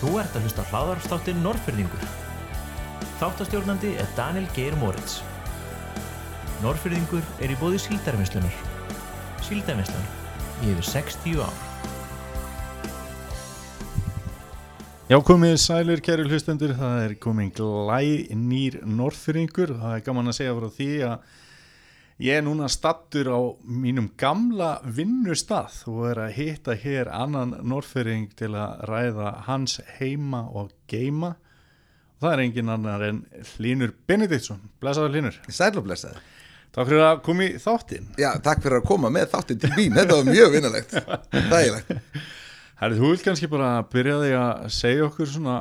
Þú ert að hlusta hláðarstáttin Norrfyrðingur. Þáttastjórnandi er Daniel Geir Moritz. Norrfyrðingur er í bóði síldarvinnslunar. Síldarvinslan í yfir 60 ár. Já, komið sælir kæri hlustendur, það er komin glæ nýr norðfyrringur, það er gaman að segja frá því að ég er núna stattur á mínum gamla vinnustað og er að hitta hér annan norðfyrring til að ræða hans heima og geima og það er engin annar en Línur Benediktsson, blessaður Línur. Sæl og blessaður. Takk fyrir að koma í þáttinn. Já, takk fyrir að koma með þáttinn til mín, þetta var mjög vinnalegt, þægilegt. Herri, þú vil kannski bara byrja því að segja okkur svona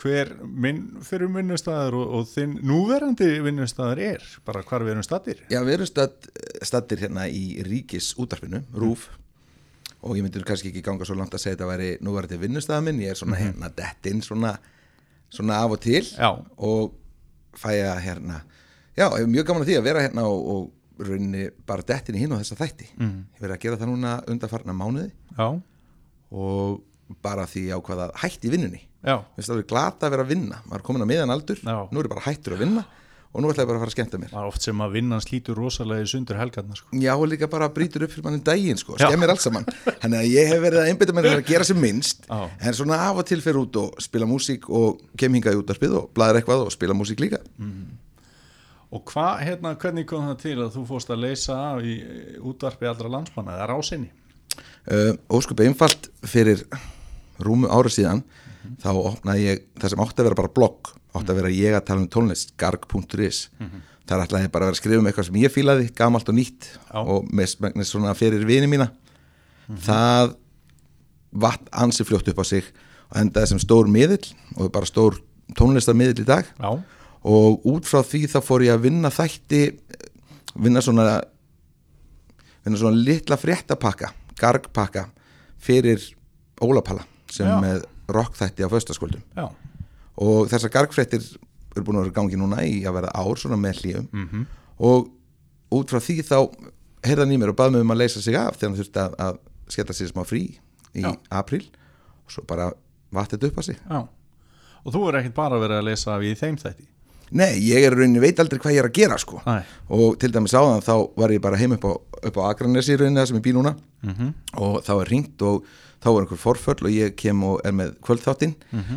hver minn fyrir vinnustæður og, og þinn núverandi vinnustæður er, bara hvar við erum stattir. Já, við erum stadd, stattir hérna í Ríkis útarpinu, RÚF, og ég myndir kannski ekki ganga svo langt að segja þetta væri núverandi vinnustæða minn, ég er svona hérna dettinn svona, svona af og til Já. og fæ að hérna, já, ég hef mjög gaman að því að vera hérna og, og rauninni bara dettinn í hinn og þessa þætti. Mm. Ég verið að gera það núna undarfarna mánuði Já, og bara því ákvað að hætti í vinnunni. finnst alveg glata að vera að vinna maður er komin að miðan aldur, Já. nú er bara hættur að vinna og nú ætla ég bara að fara að skemmta mér það er oft sem að vinnan slítur rosalega í sundur helgarnar sko. Já, og líka bara brýtur upp fyrir manni daginn sko, skemmir alls saman Þannig að ég hef verið að einbytta mér að gera sem minnst Já. en svona af og til fyrir út og spila músík og kem hingað í útarpið og blæður eitthvað og spila músík líka Og hvað, hérna, hvernig kom það til að þú fórst að leysa í útvarpi allra landsmanna, eða rásinni? uh, Óskup einfalt fyrir rúmu ára síðan þá opnaði ég, það sem átti að vera bara blogg átti að vera ég að tala um tónlist garg.is þar ætlaði ég bara að vera að skrifa um eitthvað sem ég fílaði, gamalt og nýtt Já. og mest megnis svona fyrir vini mína. Það vatt ansi fljótt upp á sig og endaði sem stór miðill og bara stór tónlistarmiðill í dag. Já, og út frá því þá fór ég að vinna þætti vinna svona vinna svona litla fréttapakka gargpakka fyrir Ólapalla sem Já. með rockþætti á föstaskvöldum og þessar gargfréttir eru búin að vera gangi núna í að vera ár svona með hlýjum Mhm. -hmm. og út frá því þá heyrðan í mér og baði mig um að leysa sig af þegar hann þurfti að, að skella sér smá frí í Já. apríl og svo bara þetta upp á sig já. Og þú er ekkit bara verið að leysa af í þeim þætti? Nei, ég er rauninni veit aldrei hvað ég er að gera sko. Nei. og til dæmis áðan þá var ég bara heim upp á, upp á Akranesi rauninni það sem ég bý núna. -hmm. og þá er ringt og þá er einhver forföll og ég kem og er með kvöldþáttinn.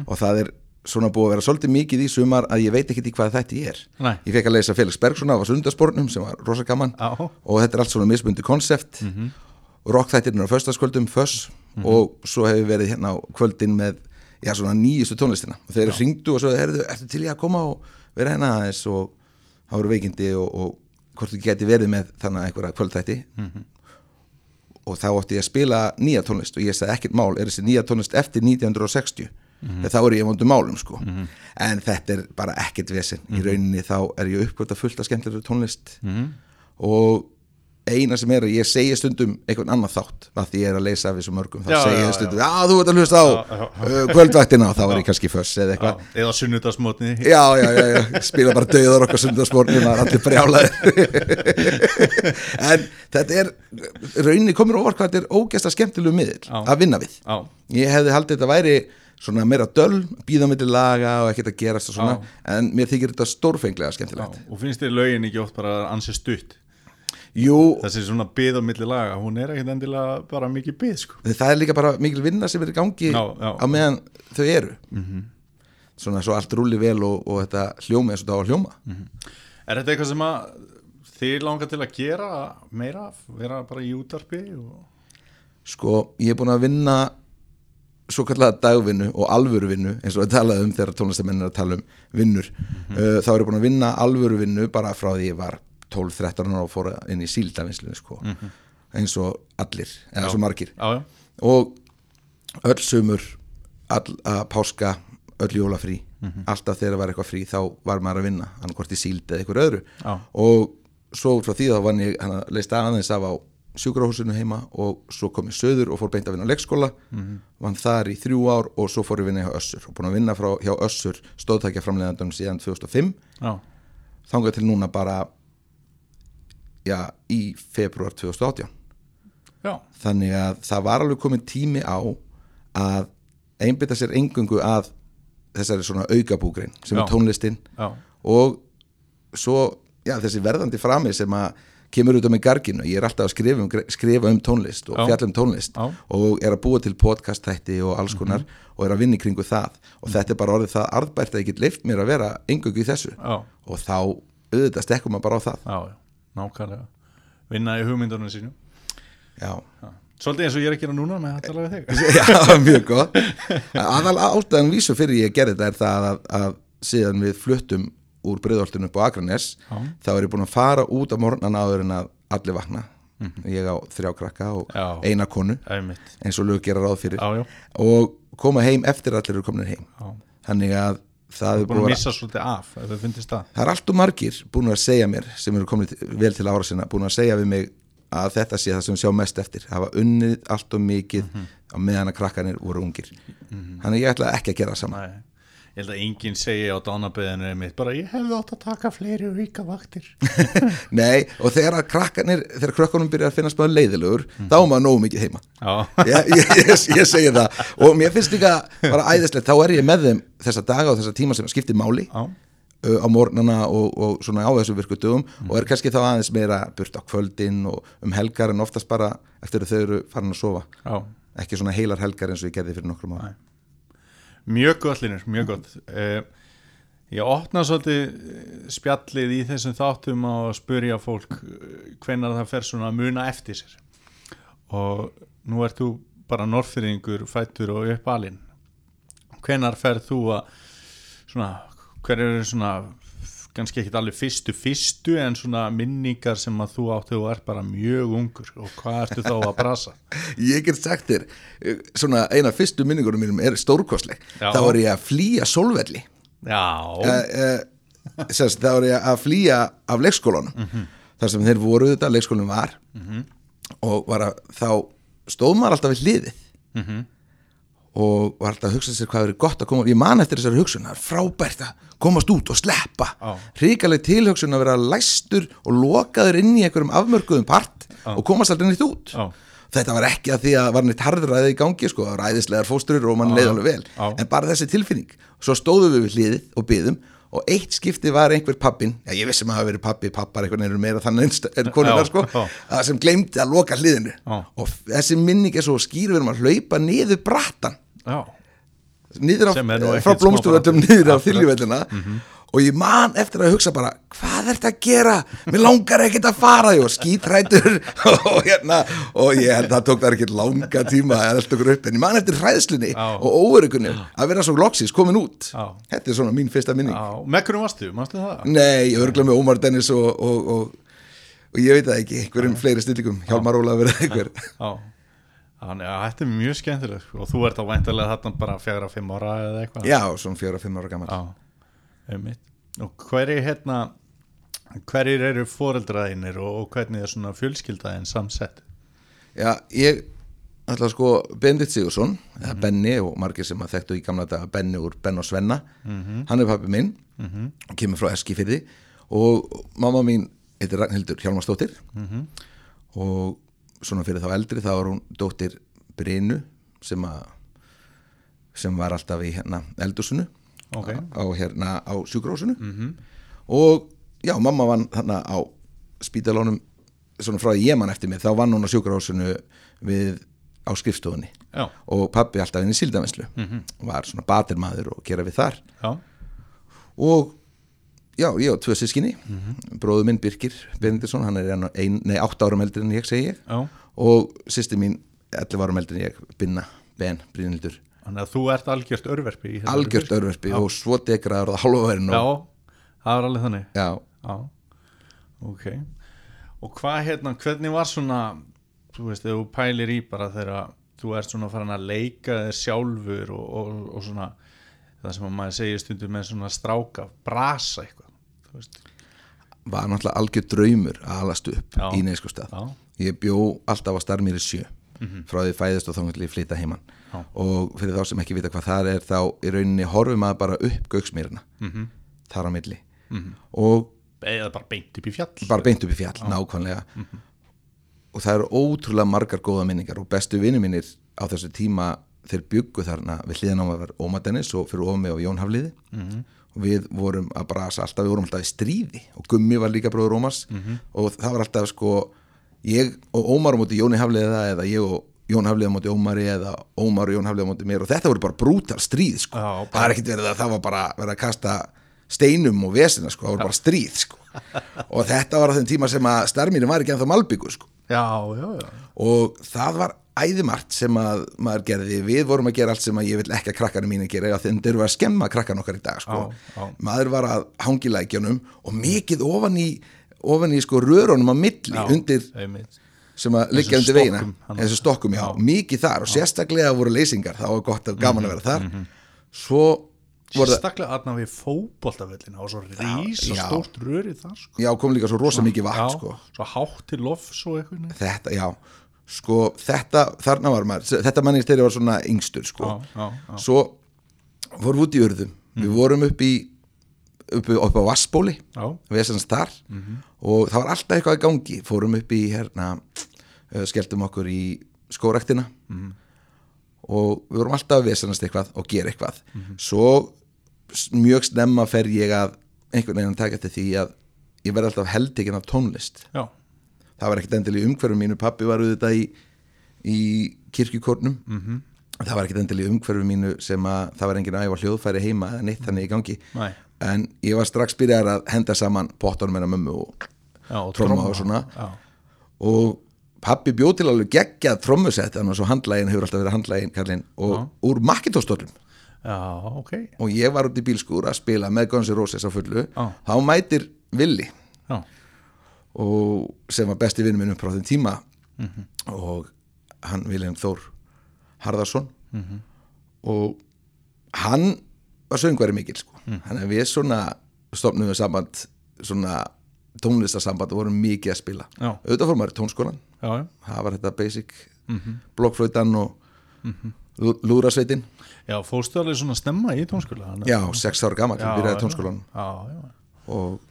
Og það er svona búið að vera svolítið mikið í sumar að ég veit ekkit í hvað þetta ég er. Nei. ég fekk að leysa Felix Bergson af sundarspornum sem var rosa gaman. Já. og þetta er allt svona misbundi konsept. Mm -hmm. rockþættirinn á föstaskvöldum föss. Og svo hefur verið hérna á kvöldin með já, svona nýjustu tónlistina. Og þeir ringdu og svo ertu til ég að koma og vera hérna aðeins og það voru veikindi og, og hvort þú geti verið með þannig einhverja kvöldþætti. Og þá átti ég að spila nýja tónlist og ég sagði ekkert mál, er þessi nýja tónlist eftir 1960 þegar þá er ég vondum málum sko. En þetta er bara ekkert vesen. Í rauninni þá er ég uppgötta fullt af skemmtilegur tónlist. Og eina sem er að ég segi stundum einhvern annan þátt að því ég er að leysa af þessu mörgum þá Já, segi já, ég stundum, já þú ert að hlusta á uh, kvöldvættina og þá er ég kannski föss eða eitthvað. Já, eða sunnudagsmótni Já, já, já, já, spila bara döðar okkar sundarspornum, það er allir brjálaðir. En þetta er rauninni komur óvart hvað þetta er ógæsta skemmtilegu miðl Já. að vinna við. Já, Ég hefði haldið þetta væri svona meira döl, býða milli laga og ekkert að gerast og svona, en mér þykir þetta stórfenglega já, skemmtilegt og finnst þér lögin ekki oft bara ansi stutt Jú, þessi svona byð á milli laga, hún er ekkit endilega bara mikið byð sko. Það er líka bara mikil vinna sem er í gangi Já, já. á meðan þau eru. -hmm. Svona svo allt rúli vel og, og þetta hljóma eins og það á að hljóma. Er þetta eitthvað sem að þið langar til að gera meira, vera bara í útarpi og... Sko, ég er búin að vinna svo kallega dagvinnu og alvöruvinnu eins og við talaðum um þegar tónlistamenn er að tala um vinnur. Uh, þá er ég búin að vinna alvöruvinnu bara frá því ég var 12-13 ára og fór inn í síldavinslu sko. eins og allir eða svo margir. Já, já, og öll sumur all, að páska, öll jólafrí alltaf þegar var eitthvað frí þá var maður að vinna, hann hvort í síld eða eitthvað öðru. Já. og svo frá því þá vann ég hann að leist aðeins af á sjúkrahúsinu heima og svo kom ég söður og fór beint að vinna á leikskóla. Vann þar í þrjú ár og svo fór ég vinna hjá Össur. Og búin að vinna frá, hjá Össur stóðtækja framleiðandum síðan 2005 já, þangað til núna bara já, í februar 2018 já, þannig að það var alveg komin tími á að einbytta sér engungu að þessari svona aukabúgrein sem Já. er tónlistin og svo, þessi verðandi frami sem að kemur út á mig garginu. Ég er alltaf að skrifa um, skrifa um tónlist og fjalla um tónlist Já. og er að búa til podcast þætti og alls konar og er að vinna í kringu það. Og þetta er bara orðið það arðbært að ég get leift mér að vera engungu í þessu. Já, og þá auðvitað stekkum maður bara á það. Já, nákvæmlega vinna í hugmyndunum sínu já, já. svolítið eins og ég er að gera núna með að tala við þig. Já mjög gott. Aðal ástæðan vísu fyrir ég gerði þetta er það að, að síðan við fluttum úr breyðoltinu upp á Akranes Já. þá er ég búin að fara út á morgnan áður en að allir vakna. Ég á þrjá krakka og. Já. eina konu eins og lög gera ráð fyrir. Já, já, og koma heim eftir allir eru komin heim. Já. Þannig að það er búin að missa svolítið af? Það? Það er allt og margir búin að segja mér sem eru komin vel til ára sinna búin að segja við mig að þetta sé það sem sjá mest eftir. Hafa unnið allt og mikið Mhm. á meðan að krakkanir voru ungir. Þannig ég ætla ekki að gera það saman Nei. Ég held að enginn segi á dánabeðinu mitt bara ég hefði átt að taka fleiri ríka vaktir. Nei, og þegar að krakkanir þegar krakkanum byrja að finnast maður leiðilegur þá er maður nógu mikið heima. Ég, ég, ég, ég segi það. Og mér finnst líka bara æðislegt þá er ég með þeim þessa daga og þessa tíma sem skiptir máli já, uh, á morgnana og, og svona á þessu virku dögum. Og er kannski þá aðeins meira burt á kvöldin og um helgar en oftast bara eftir að þau eru farin að sofa. Já. Ekki svona heilar helgar eins og ég gerði fyrir nokkrum ára Mjög gott Linur, mjög gott. Uh, Ég opna svolítið eh, spjallið í þessum þáttum að spurja fólk hvenar það fer svona að muna eftir sér. Og nú ert þú bara norðfyrringur fættur og uppalinn. Hvenar fer þú að svona, hver eru svona kannski ekkit alveg fyrstu fyrstu en svona minningar sem að þú átti og er bara mjög ungur. Og hvað ertu þá að brasa? Ég get sagt þér uh, svona eina fyrstu minningunum mínum er stórkostleg. Já. þá er ég að flýja sólvelli. Já, uh, uh, sérst, þá er ég að flýja af leikskólanum. Þar sem þeir voru þetta, leikskólinn var. Og var að þá stóð maður alltaf við hliðið og var alltaf að hugsa sér hvað verið gott að koma ég man eftir þessari hugsun, það er frábært að komast út og sleppa. Hrikaleg tilhugsun að vera læstur og lokaður inn í einhverjum afmörkuðum part og komast aldrei nýtt út. Já. þetta var ekki að því að var nýtt harðræði í gangi sko, það var æðislegar fósturur og mann leið alveg vel. Já. en bara þessi tilfinning, svo stóðum við við hliðið og byðum og eitt skipti var einhver pappin, já ég vissi maður hafa verið pappi pappar einhvern veginn meira þannig en, konunar sko, að sem gleymdi að loka hliðinu. Og þessi minning er svo skýr við erum að hlaupa niður brattan já, niður af, ekkert frá blómstúröldum smá niður af Akkurat. þiljuvellina og ég man eftir að hugsa bara hvað er þetta að gera, mér langar ekkert að fara. Og skítrætur og hérna, og ég held að það tók það ekkert langa tíma að elda okkur upp. En ég man eftir hræðslunni Já. og óörugunni að vera svo loksis komin út. Þetta er svona mín fyrsta minning. Hvernig varstu, varstu það? nei, örgla með Ómar Dennis og, og, og, og ég veit það ekki, einhverjum fleiri stillingum Hjálmar Ólafur eða einhver þannig að þetta er mjög skemmtilegt sko. og þú ert á væntalega þarna bara fjögra, fimm ára eða eitthvað? Já, svona fjóra, fimm ára gammal Og hverjir hérna hverjir eru foreldraðinir og, og hvernig er svona fjölskyldaðin samsett? Já, ég ætla sko Bendit Sigursson, eða Benni og margir sem að þekktu í gamla daga Benni úr Ben og Svenna, hann er pappi minn. Og kemur frá Eskifyrði og mamma mín heitir Ragnhildur Hjálmarsdóttir. Og svona fyrir þá eldri þá var hún dóttir Brinu sem að sem var alltaf í hérna eldusinu Ok. á hérna á sjúkrósinu og já, mamma vann þarna á spítalónum svona frá ég mann eftir mig þá vann hún á sjúkrósinu við á skrifstofunni. Já, og pappi alltaf inn í síldavenslu var svona batirmaður og gera við þar. Já, og já, ég á tvö sískinni bróðu minn Birkir Benediktsson hann er ein, nei, átt árum eldri en ég segi ég. Já. Og sýsti mín 11 árum eldri en ég Binna, Ben, Brynhildur. Þannig að þú ert algjört örverfi algjört örverfi og svo degraður og hálfaverinn Já, og, það er alveg þannig. Já, Já, ok. Og hvað hérna, hvernig var svona þú veist, þegar þú pælir í bara þegar þú ert svona farin að leika þér sjálfur og, og, og svona það sem að maður segir stundum með svona stráka brasa eitthvað var náttúrulega algjör draumur að alast upp Já. í neyskustad Já. ég bjó alltaf á starmýri sjö frá því fæðist og þá að flytja heimann Já. og fyrir þá sem ekki vita hvað það er þá í rauninni horfum maður bara upp gauksmýrina -hmm. þar á milli -hmm. og eða bara beint upp í fjall bara beint upp í fjall, nákvæmlega og það eru ótrúlega margar góða minningar og bestu vinni mínir á þessu tíma þeir byggu þarna við hliðan á að vera Óma Dennis og fyrir Ómi og Jón Hafliði. Og við vorum að brasa alltaf, við vorum alltaf í stríði og Gummi var líka bróður Ómars. Og það var alltaf sko ég og Ómar á móti Jóni Hafliða eða ég og Jón Hafliða á móti Ómari eða Ómar og Jón Hafliða á móti mér. Og þetta voru bara brútal stríð sko. Já, það er ekkit verið að það var bara verið að kasta steinum og vesina sko, það voru bara stríð sko. og þetta var á þeim tíma sem að starminu var ekki ennþá malbyggur sko. Já, já, já. Og það var æðimart sem að maður gerði, við vorum að gera allt sem að ég vil ekki að krakkarnir mínu gera. Af því þeir eru að skemma krakkan okkar í dag sko. Já, já. maður var að hangi lækjanum og mikið ofan í ofan í sko rörunum á milli Já, undir einmitt. sem að liggja undir veina. eins og stokkum, já, mikið þar og sérstaklega voru leysingar, það var gott og gaman Mhm, að vera þar. svo voru það Sérstaklega aðna við fótboltavellina. Og svo rísa já. stórt rörið þar sko. já, kom líka svo rosa mikið vatn já, sko. svo hátt til lofs og eitthvað þetta, já, sko þetta, þarna var maður, þetta mannist þeirri var svona yngstur, sko. Já, já, já. svo vorum við út í urðum við vorum upp í upp, upp á Vassbóli vesens þar. Og það var alltaf eitthvað í gangi. Fórum upp í hérna uh, skelltum okkur í skórektina og við vorum alltaf að vesenast eitthvað og gera eitthvað. Svo s- mjög snemma fer ég að einhvern veginn að taka eftir því að ég verði alltaf heldikinn af tónlist. Já, það var ekkert endilega í umhverfum mínu. Pappi var auðvitað í, í kirkjukórnum. -hmm. það var ekkert endilega í umhverfum mínu sem að það var enginn að æfa hljóðfæri heima eða neitt þannig í gangi. Nei. en ég var strax byrjar að henda saman pottunum hennar mömmu og, já og Tromma og svona. já, og pappi bjóð til alveg geggjað trommusett þannig að svo handlægin hefur alltaf verið handlægin kallinn og úr makkintostóllum já, ok. Og ég var út í bílskúr að spila með Guns N' Roses á fullu. Já. þá mætir Willi já, og sem var besti vinnum minn upp frá þeim tíma. Og hann Vilhelm Þór Harðarsson og hann var söngværi mikil sko. þannig að við svona stopnum við samband svona tónlistasamband og vorum mikið að spila. Auðvitað fór maður í tónskólan já, já, það var þetta basic mm blokkflöitan og mm lúrasveitin já fórstu alveg svona snemma í tónskóla? Já, sex ára gammal já, byrjaði tónskólan já, já, og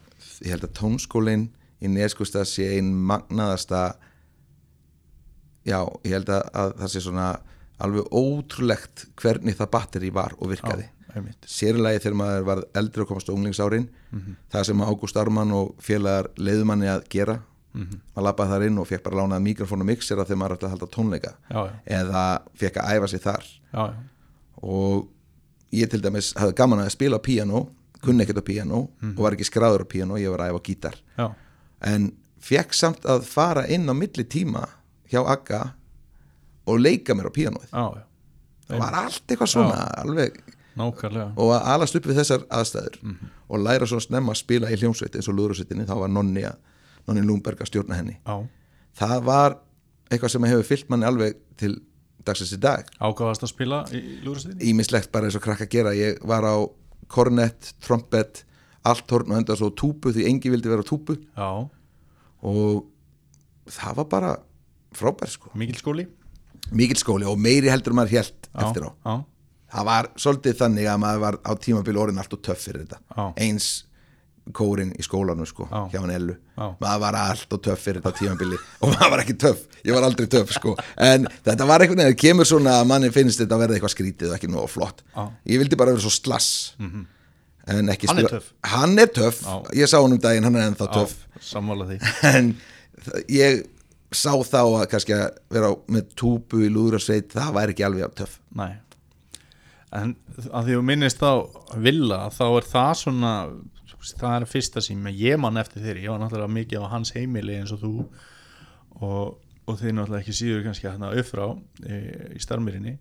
ég held að tónskólinn í Neskustad sé ein magnaðasta já, ég held að, að það sé svona alveg ótrúlegt hvernig það batteri var og virkaði. Sérlega þegar maður var eldri og komast á unglingsárin það sem Ágúst Arman og félagar leiðumanni að gera maður lappaði þar inn og fekk bara lánað mikrofón og mixera þegar maður ætlaði að halda tónleika já, já, eða fekk að æfa sig þar. Já, og ég til dæmis hafði gaman að spila á píanó kunni ekkert á píanó og var ekki skráður á píanó, ég var að æfa á gítar. Já, en fekk samt að fara inn á milli tíma hjá Akka og leika mér á píanóið. Já. það var allt eitthvað svona alveg, nákvæmlega. Og að alast upp við þessar aðstæður og læra svona snemma að spila í hljómsveit eins og lúðursveitinni, þá var Nonni, að, Nonni Lúmberg að stjórna henni. Já, það var eitthvað sem hefur fyllt manni alveg til dagsins í dag. Ágáðast að spila í lúrastinni ímislegt bara eins og krakka gera. Ég var á kornett, trompet allt horn og enda svo túpu því engi vildi vera túpu. Já, og það var bara frábær sko. Mikil skóli? Mikill skóli og meiri heldur maður hélt já, eftir á. já, það var svolítið þannig að maður var á tímabili orðin allt og töff fyrir þetta. Eins kórin í skólanum sko Já. hjá hann Ellu maður var allt og töff fyrir þetta tímabili og maður var ekki töff, ég var aldrei töff sko. En þetta var veginn, það kemur svona að manni finnst þetta að verða eitthvað skrítið og ekki nóg flott. Já. Ég vildi bara vera svo slass. En ekki Hann er töff. hann er töff, Já. ég sá hann um daginn hann er ennþá því. En ég sá þá að kannski að vera á- með túpu í lúðrasveit, það væri ekki alveg töff. Nei. En að því að minnist þá Villa þá er það svona það er fyrsta sem ég man eftir þeirri ég var náttúrulega mikið á hans heimili eins og þú. Og, og þeir náttúrulega ekki síður kannski hérna upp frá e, í starfmyrinni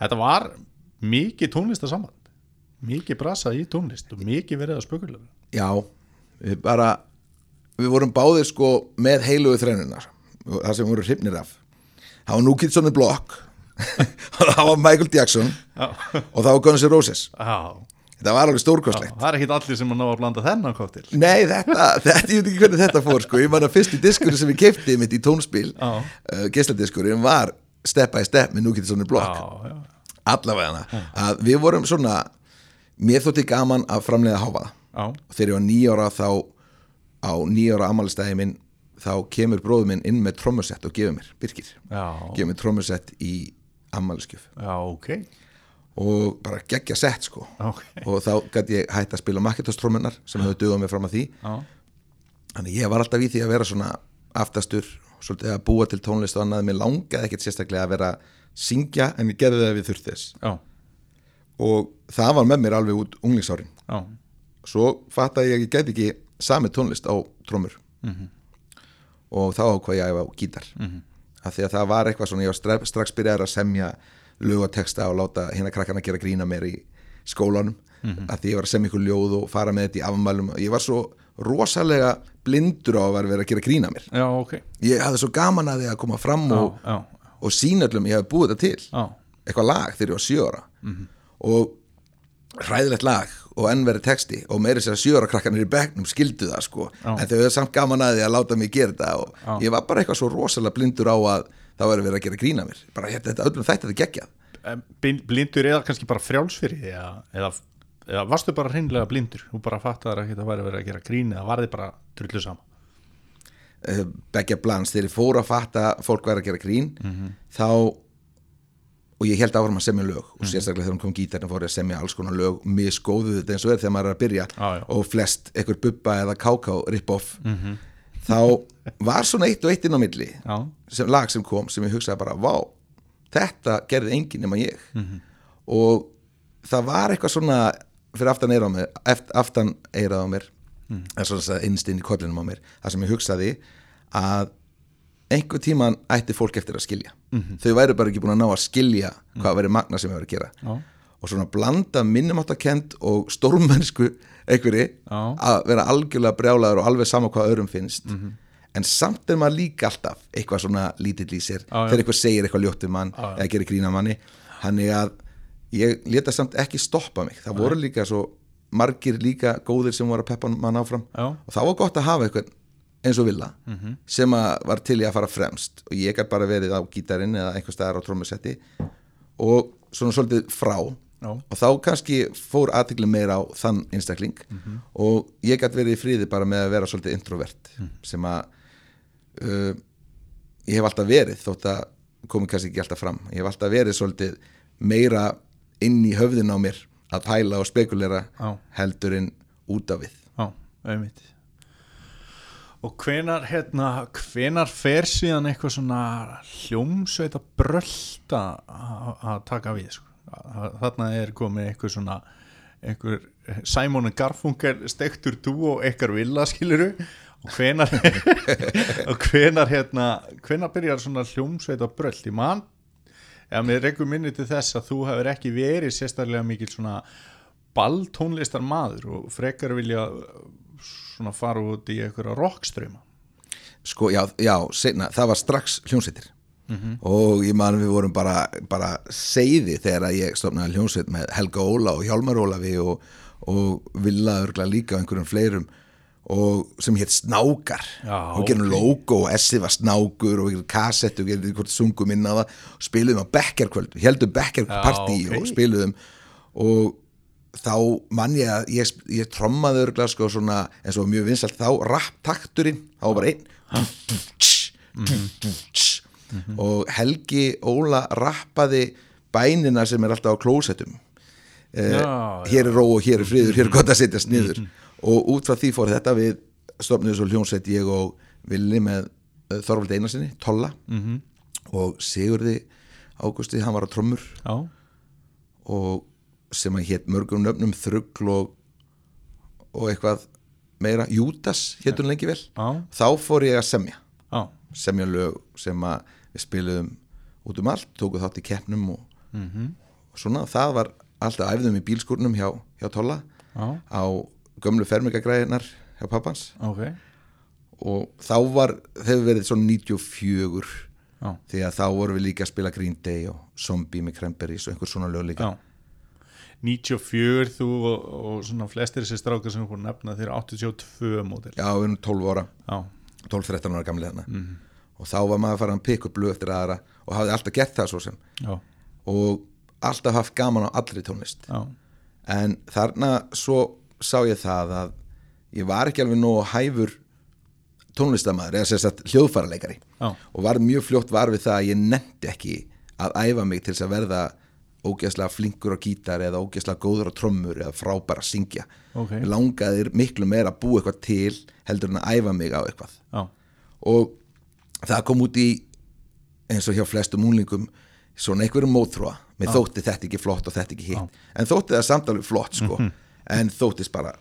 þetta var mikið tónlistasamband mikið brasa í tónlist og mikið verið að spökulega Já, við bara við vorum báðir sko með heilugu þrennunar það sem við vorum hrifnir af. Það var New Kids on the Block það var Michael Jackson og það var Guns N' Roses. Já, þetta var alveg stórkostlegt. Það er ekkit allir sem að ná að blanda þennan koktil Nei, þetta, þetta, ég veit ekki hvernig þetta fór sko, ég man að fyrst í diskurinn sem við keipti mitt í tónspil, uh, gesladiskurinn var Step by Step með New Kids on the Block allavega að við vorum svona mér þótti gaman að framleiða háfaða og þegar ég var nýjára þá á nýjára ammálistæði minn þá kemur bróður minn inn með trommusett og gefur mér, Birkir. Gefur mér trommusett í ammæliskjöf Já, ok, og bara geggja sett sko. Ok. Og þá gæti ég hægt að spila Macintosh-trómunar sem hefur dugað mér fram að því. Já, þannig ég var alltaf í því að vera svona aftastur, svolítið að búa til tónlist og annað, mér langaði ekkert sérstaklega að vera syngja en ég gerði það við þurfti þess. Já, og það var með mér alveg út unglingsárin. Já, svo fattaði ég að ég gæti ekki sami tónlist á trómur og þá ákvað ég æfa á gítar. Af því að það var eitthvað svona ég var strax, strax byrjaði að semja lög og láta hérna krakkana gera grína mér í skólanum. Af því ég var að semja ykkur ljóð og fara með þetta í afmælum. Ég var svo rosalega blindur á að vera að gera grína mér. Já, ok. Ég hafði svo gaman að því að koma fram og, og sína öllum ég hafði búið þetta til. Já, eitthvað lag þegar ég var sjö ára og hræðilegt lag og enn verið texti og meiri sér að sjö ára krakkanir í bekknum skildu það sko. Já. en þau hefur samt gaman að því að láta mig gera þetta og Já. ég var bara eitthvað svo rosalega blindur á að það væri verið að gera grína mér. Bara hérna, þetta öllum þætti þetta bin- Blindur eða kannski bara frjálsfyrir eða, eða, eða varstu bara hreinlega blindur? Þú bara fattar að þetta væri verið að gera grín eða var þið bara drullu sama uh, beggja blans þegar ég fór að fatta fólk væri að gera grín þá og ég held áfram að semja lög og sérstaklega þegar hún kom gítarinn fór ég að semja alls konar lög misgóðu þetta eins og er þegar maður er að byrja já. og flest einhver bubba eða káká rip-off þá var svona eitt og eitt inn á milli sem, lag sem kom sem ég hugsaði bara vá, þetta gerði enginn nema ég. Og það var eitthvað svona fyrir aftan eira á mér aftan eirað á mér eða svona þess að innst inn í kollinum á mér það sem ég hugsaði að einhver tíman ætti fólk eftir að skilja. Þau væri bara ekki búin að ná að skilja hvað væri magna sem væri að gera. Já, og svona blanda minnumáttakend og stórmennsku einhverji Já. að vera algjörlega brjálaður og alveg sama hvað öðrum finnst. En samt er maður líka alltaf eitthvað svona lítill í sér. Já, þegar eitthvað segir eitthvað ljótt um mann eða gerir grína manni. Þannig að ég leta samt ekki stoppa mig. Það voru líka svo margir líka góðir sem voru að peppa mann áfram. Og það var gott að hafa eitthvað eins og vilja sem að var til í að fara fremst. Og ég gæti bara verið á gítarinn eða einhver staðar á trómusetti og svona svolítið frá. Já. og þá kannski fór aðtikli meira á þann einstakling og ég gæti verið í friði bara með að vera svolítið introvert sem að uh, ég hef alltaf verið þótt að komi kannski ekki alltaf fram. Ég hef alltaf verið svolítið meira inn í höfðin á mér að pæla og spekulera Já. heldur en út af við. Já, auðvitað Og hvenar, hérna, hvenar fer síðan eitthvað svona hljómsveita brölda að taka við, sko? Þarna er komið eitthvað svona, einhver Simon Garfunkel stektur þú og eitthvað villa, skiluru og hvenar, og hvenar, hérna, hvenar byrjar svona hljómsveita bröld? Ég man, eða mér rekum minni til þess að þú hefur ekki verið sérstaklega mikil svona balltónlistar maður og frekar vilja svona fara út í einhverja rockströma sko, já, já, seinna, það var strax hljómsveitir. Og ég man við vorum bara, bara seiði þegar ég stofnaði hljómsveit með Helga Óla og Hjálmar Ólafi og, og Villa örgla líka og einhverjum fleirum. Og sem hétt Snákar. Já, og gerum ok. logo og Essi var Snákur og gerum kassettu og gerum hvort sungum inn á það. Og spiluðum á bekkerkvöld heldum bekkerpartí Já, ok. og spiluðum. Og þá mann ég að ég, ég trommaði örgla sko svona eins og mjög vinsalt þá rapptakturinn, þá var bara einn og Helgi Óla rappaði bænina sem er alltaf á klósettum eh, hér er ró og hér er friður, hér er gott að setjast niður og út frá því fór þetta við stofniðu svo hljónsveit ég og Villi með uh, Þorvald Einarsinni, Tolla. -hmm. og Sigurði Ágústi, hann var á trommur. Og sem að hétt mörgum nöfnum þrugl og, og eitthvað meira, Júdas hétt hún lengi vel. Já, þá fór ég að semja. Já. Semja lög sem að við spiluðum út um allt, tóku þátt í keppnum og, og svona, það var alltaf æfðum í bílskúrnum hjá, hjá Tolla já, á gömlu fermingagræðinar hjá pappans. Ok. Og þá var, þegar verið svona 94 já, því að þá vorum við líka að spila Green Day og Zombie með Cranberries og einhver svona lög líka 94 þú og, og svona flestir þessi strákar sem hún nefna þeir 82 mótil Já, við erum 12 ára, já, 12-13 ára gamli þarna. Og þá var maður að fara að pikka upp lög eftir aðra og hafði alltaf gert það svo sem. Já, og alltaf haft gaman á allri tónlist. Já, en þarna svo sá ég það að ég var ekki alveg nógu hæfur tónlistamæður eða sérst að hljóðfæraleikari. Já, og var mjög fljótt var við það að ég nefndi ekki að æfa mig til þess að verða ógeðslega flinkur á gítar eða ógeðslega góður á trommur eða frábær að syngja. Ok. Mér langaði miklu meira að búa eitthvað til heldur en að æfa mig á eitthvað. Já, og það kom út í eins og hjá flestum úlingum svona einhverjum mótþróa mér þótti þetta ekki flott og þetta ekki hitt. En þótti það samt alveg flott sko. En þóttist bara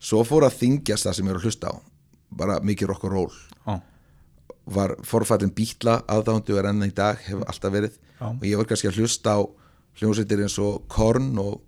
svo fór að þingjast það sem ég er að hlusta á bara mikið rock and roll. Var forfættin bítla aðdándu er enn í dag, hefur alltaf verið. Og ég var kannski að hlusta á hljómsveitir eins og Korn og,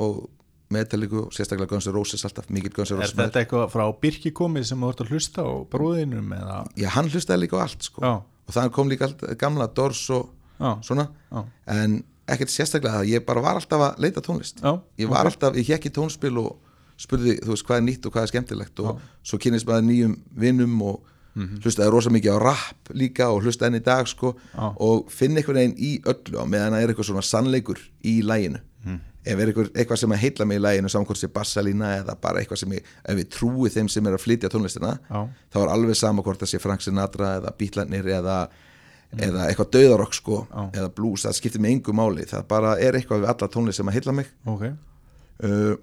og Metallica og sérstaklega Guns N' Roses alltaf, mikill Guns N' Er Roses þetta eitthvað frá Birki komið sem þú ert að hlusta á bróðinum eða? já, hann hlustaði líka á allt sko Já. og það kom líka allt, gamla Dors og Já. svona Já. en ekkert sérstaklega það, ég bara var alltaf að leita tónlist Já, ég var alltaf, ég hekk í tónspil og spurði, þú veist, hvað er nýtt og hvað er skemmtilegt og svo kynist maður nýjum vinnum og hlustaði rosa mikið á rap líka og hlustaði enn í dag sko Já. og finn einhvern veginn í öllu á meðan það er eitthvað svona sannleikur í læginu ef er eitthvað, eitthvað sem að heilla mig í læginu samkvæmt sér bassalína eða bara eitthvað sem ég, ef ég trúi þeim sem er að flytja tónlistina Já. þá er alveg sama hvort það sé Frank Sinatra eða Bítlanir eða, eða eitthvað döðarokk sko eða blues, það skiptir mig engu máli. Það bara er eitthvað við alla tónlist sem að heilla mig. Ok, uh,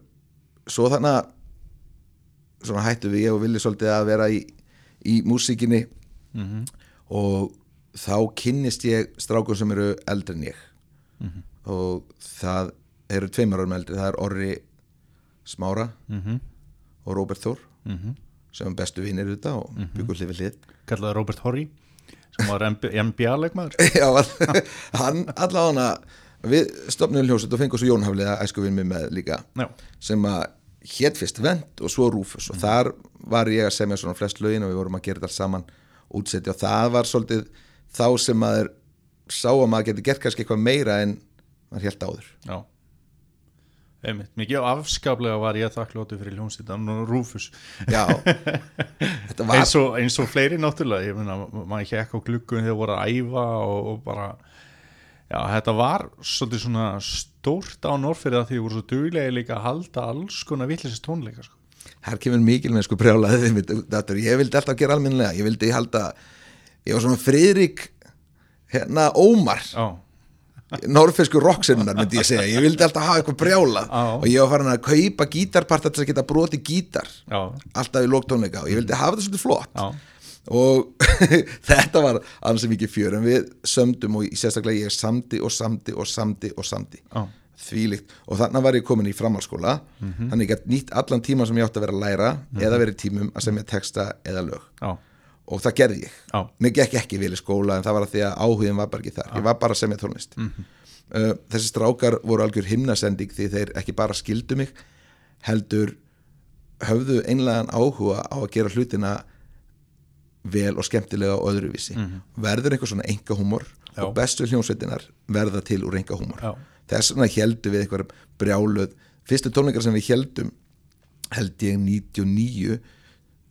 svo þannig að hættu við ég og Vili svolítið að vera í, í músíkinni. Og þá kynnist ég strákur sem eru eldri en ég. Og það eru tveimur árum eldri, það er Orri Smára og Róbert Þór sem er bestu vinnir þetta og byggur hlið við hlið. Kallaði Robert Horry sem var NBA-leikmaður Já, hann allavega við stopnum hljóset og fengum svo Jón Hafliða æskuvinn mig með líka Já, sem að hétt fyrst Vent og svo Rúfus og þar var ég að semja svona flest lögin og við vorum að gera þetta saman útsetti og það var svolítið þá sem maður sá að maður geti gert kannski eitthvað meira en maður helt áður. Já. Einmitt, mikið afskaplega var ég þakklóti fyrir hljómsýttan og Rúfus Já, þetta var eins og, eins og fleiri náttúrulega. Ég meina, maður hekk á gluggun þegar voru að æfa og, og bara já, þetta var svolítið svona stórt á Norrfyrir að því voru svo duglega líka að halda alls konar villisist tónleika sko. Her kemur mikil með sko brjálaðið. Ég vildi alltaf gera almennilega Ég vildi halda Ég var svona Friðrik hérna Ómar. Já, norfesku rocksennar myndi ég segja. Ég vildi alltaf hafa eitthvað brjálað. Já. og ég var farin að kaupa gítarparta til að geta broti gítar. Já, alltaf í lóktónleika og ég vildi hafa þetta svolítið flott og þetta var ansi mikið fjör en við sömdum og sérstaklega ég samdi og samdi og samdi og samdi. Já. þvílíkt. Og þannig var ég komin í framhalskóla þannig ég gætt nýtt allan tíma sem ég átti að vera að læra eða verið tímum að semja texta eða lög. Já, og það gerði ég. Já. mér gekk ekki vel í skóla en það var að því að áhugin var bara ekki þar. Ég var bara að semja tónlist. Mhm. uh, þessi strákar voru algjör himnasending því þeir ekki bara skildu mig heldur höfðu einlegan áhuga á að gera hlutina vel og skemmtilega og öðruvísi verður einhver svona enga húmor Mhm. Já. og bestu hljómsveitinar verða til úr enga húmor Já. þess vegna heldum við einhver brjáluð fyrstu tónleikar sem við heldum held ég 99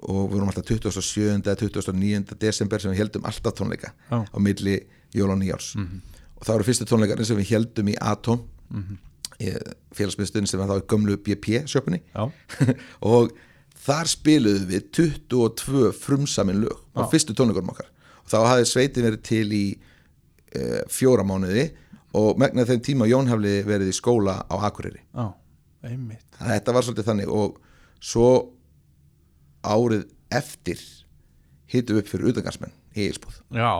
og við vorum alltaf 27. eða 29. desember sem við heldum alltaf tónleika Já. á milli jól og nýjárs og það voru fyrstu tónleikarnir sem við heldum í Atom mm -hmm. félagsmiðstöðin sem var þá í gömlu BP sjöpunni og þar spiluðum við 22 frumsamin lög á fyrstu tónleikarum okkar. Og þá hafði sveitin verið til í e, fjóra mánuði og megnaði þeim tíma Jón hafði verið í skóla á Akureyri. Að þetta var svolítið þannig og svo árið eftir hittum við upp fyrir utangarsmenn í Eilsbúð Já,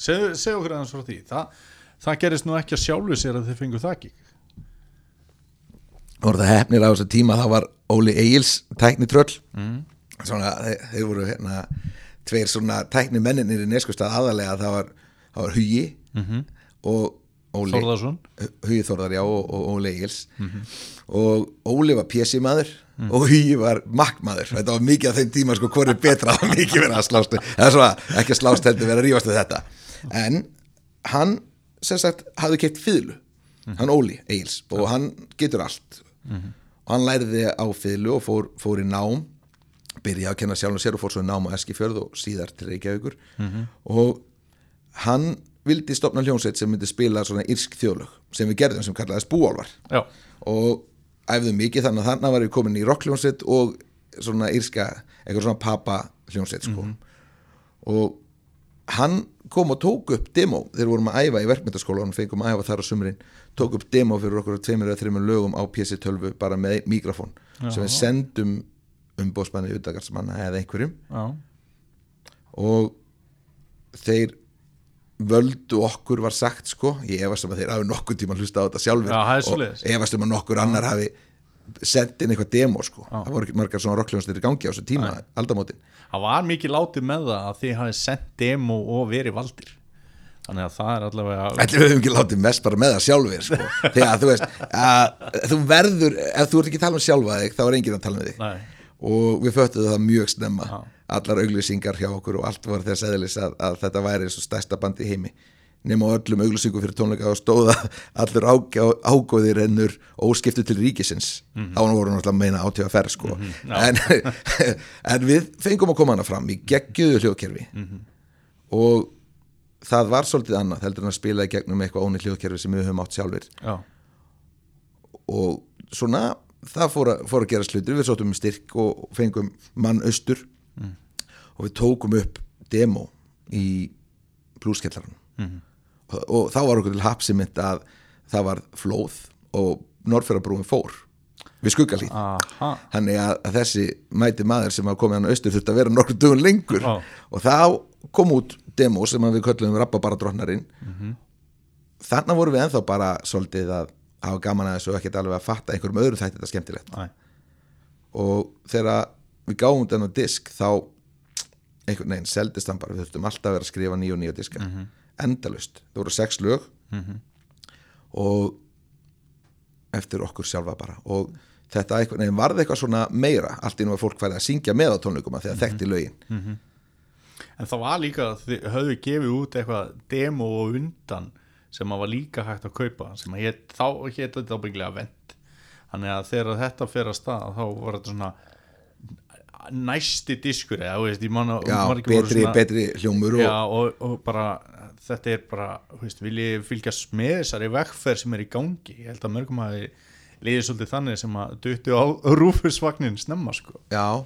segðu segðu okkur aðeins frá því. Það, það gerist nú ekki að sjálfu sér að þið fengu það ekki og það hefnir á þessu tíma þá var Óli Eils tækni tröll mm. svona, þeir, þeir voru hérna tveir svona tækni menninir í neskustad aðalega það var, það var Hugi -hmm. og Óli Þórðarsson Hugi Þórðar já og, og Óli Egils. Og Óli var pjessi maður og Hugi var makkmaður þetta var mikið af þeim tíma sko hvort er betra það var mikið verið að slást eða svona ekki að slást heldur verið að rífast við þetta. En hann sem sagt hafði keitt fýðlu hann Óli Egils og hann getur allt og hann læriði á fýðlu og fór, fór í nám byrjaði að kenna sjálfum sér og fór svo í nám á Eskifjörð og síðar til Reykjavíkur. Og hann vildi stopna hljónsveit sem myndi spila svona írsk þjóðlög sem við gerðum sem kallaðist búálvar Já, og æfðum mikið þannig að þannig var við komin í rockljónsveit og svona írska, eitthvað svona papa hljónsveit sko. Og hann kom og tók upp demo. Þegar vorum að æfa í verkmyndaskóla og fengum að æfa þar á sumrin. Tók upp demo fyrir okkur tveimur eða þreimur lögum á PC12 bara með mikrofón sem við sendum umbóðsmanni utagarsmanna eða einhverjum. Já, og þeir völdu okkur var sagt sko. Ég efast um að þeir hafi nokkur tíma hlusta á þetta sjálfur Já, og efast um að nokkur annar hafi sendt inn eitthvað demo sko. Það voru ekki margar svona rockljónstir í gangi á þessu tíma aldamótin. Það var mikið látið með það að þið hafið sendt demo og verið valdir. Þannig að það er allavega Ætli við höfum ekki látið mest bara með það sjálfur sko. þegar þú veist að, þú verður, ef þú ert ekki að tala um sjálfa þig þá er enginn að tala um þig. Nei, og við föttuðum það mjög snemma. Já. allar auglýsingar hjá okkur og allt var þess eðlis að, að þetta væri svo stærsta band í heimi nema á öllum auglýsingum fyrir tónleika og stóða allur ágjá, ágóðir ennur óskiptu til ríkisins. Þá voru náttúrulega að meina átíða ferð sko. en, en við fengum að koma hana fram í geggjöðu hljóðkerfi. Og það var svolítið annað heldur en að spila í gegnum eitthvað ónið hljóðkerfi sem við höfum átt sjálfur já, og svona það fór að, fór að gera slutur við sóttum um styrk og fengum mann austur. Og við tókum upp demo í blúskellarann og, þá var okkur til hapsimitt að það var flóð og Norrfjörðarbrúin fór við skuggalít þannig að, að þessi mæti maður sem var komið hann austur þurfti að vera nokkur dögun lengur. Já. og þá kom út demo sem við köllum Rappabara drottnarinn þannig vorum við ennþá bara svolítið að hafa gaman að þessu og ekkert alveg að fatta einhverjum öðrum þætti þetta skemmtilegt. Næ, og þegar við gáum þennan disk þá einhvern veginn seldist hann bara. Við þurftum alltaf að vera að skrifa nýja og nýja diska endalust, það voru sex lög. Og eftir okkur sjálfa bara. Og þetta einhvern veginn varði eitthvað svona meira allt í nú að fólk færi að syngja með á tónleikum að þegar þekkti lögin. En það var líka að þið höfðu gefið út eitthvað demo og undan sem að var líka hægt að kaupa sem að hét, þá hétt þetta ábygglega vend þannig að þegar þetta fer að stað þá var þetta svona næsti diskur eða veist, manna já, betri, betri hljómur og, Já, og, og bara þetta er bara, veist, vil ég fylgjast með þessari vekkferð sem er í gangi? Ég held að mörgum að liði svolítið þannig sem að duttu á rúfusvagnin snemma sko. Já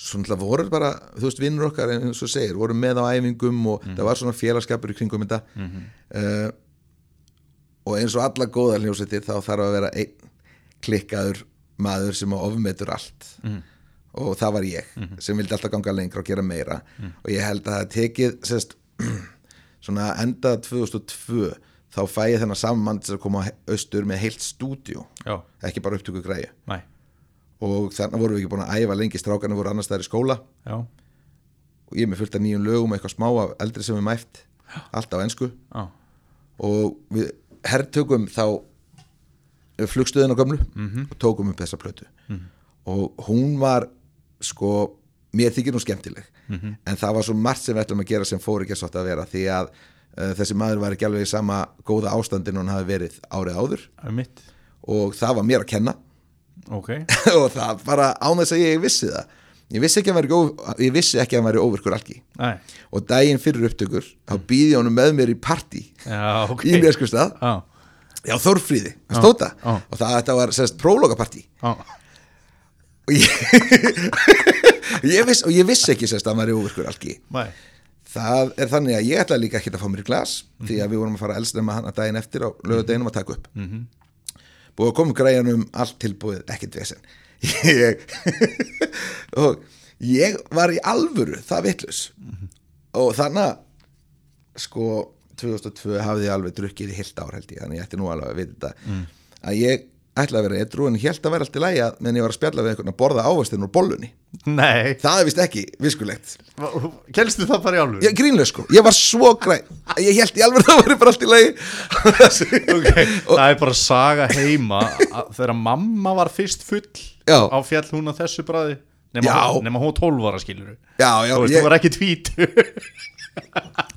svo náttúrulega voru bara, þú veist, vinnur okkar eins og segir, voru með á æfingum og það var svona félagskapur í kringum þetta. Uh, og eins og alla góða hljósetir þá þarf að vera einn klikkaður maður sem ofmetur allt. Og það var ég sem vildi alltaf ganga lengra og gera meira. Og ég held að það tekið sérst, svona enda 2002 þá fæ ég þennan saman til að koma austur með heilt stúdíu Já, ekki bara upptöku græju næ, og þannig vorum við ekki búin að æfa lengi strákarnir voru annars staðar í skóla. Já, og ég er með fullt af nýjum lögum eitthvað smá af eldri sem við mæft allt á ensku. Já, og við herrtökum þá flugstöðin á gömlu og tókum upp þessa plötu. Og hún var sko, mér þykir hún skemmtileg. En það var svo margt sem við ætlum að gera sem fór ekki að sátt að vera því að uh, þessi maður var ekki alveg í sama góða ástandin og hann hafi verið árið áður. Og það var mér að kenna. Ok, og það bara án þess að ég vissi það. Ég vissi ekki að hann væri, hann óvirkur algi og daginn fyrir upptökur þá býði ég honum með mér í partí. Já, ok. Í Neskustad, Já, já Þorfríði hann stóta. já. og það þetta var sérst prólogapartí. Já, og ég, ég, viss, og ég vissi ekki sérst að hann væri óvirkur algi næ, það er þannig að ég ætlaði líka ekki að fá mér í glas því að við vorum að fara elst með hana daginn eftir á lögadeginum að taka upp. -hmm. búið að koma græjanum allt tilbúið, ekkert vesen. Ég og ég var í alvöru það vitlaus. Og þannig að sko 2002 hafði ég alveg drukkið í heilt ár held ég, þannig ég ætti nú alveg að vita þetta að ég ætlaði að vera edru en held að vera allt í lægi að meðan ég var að spjalla við einhvern að borða ávastin úr bollunni. Nei. Það er vist ekki viskulegt. Kelstu það bara í álfu? ég grínlega sko, ég var svo græn ég held í alveg það var bara allt í lagi. Ok, það er bara saga heima að þegar mamma var fyrst full Já. á fjall hún á þessu bræði nema, nema hún 12 ára skilur já, já, þú veist, ég, hún var ekki tvít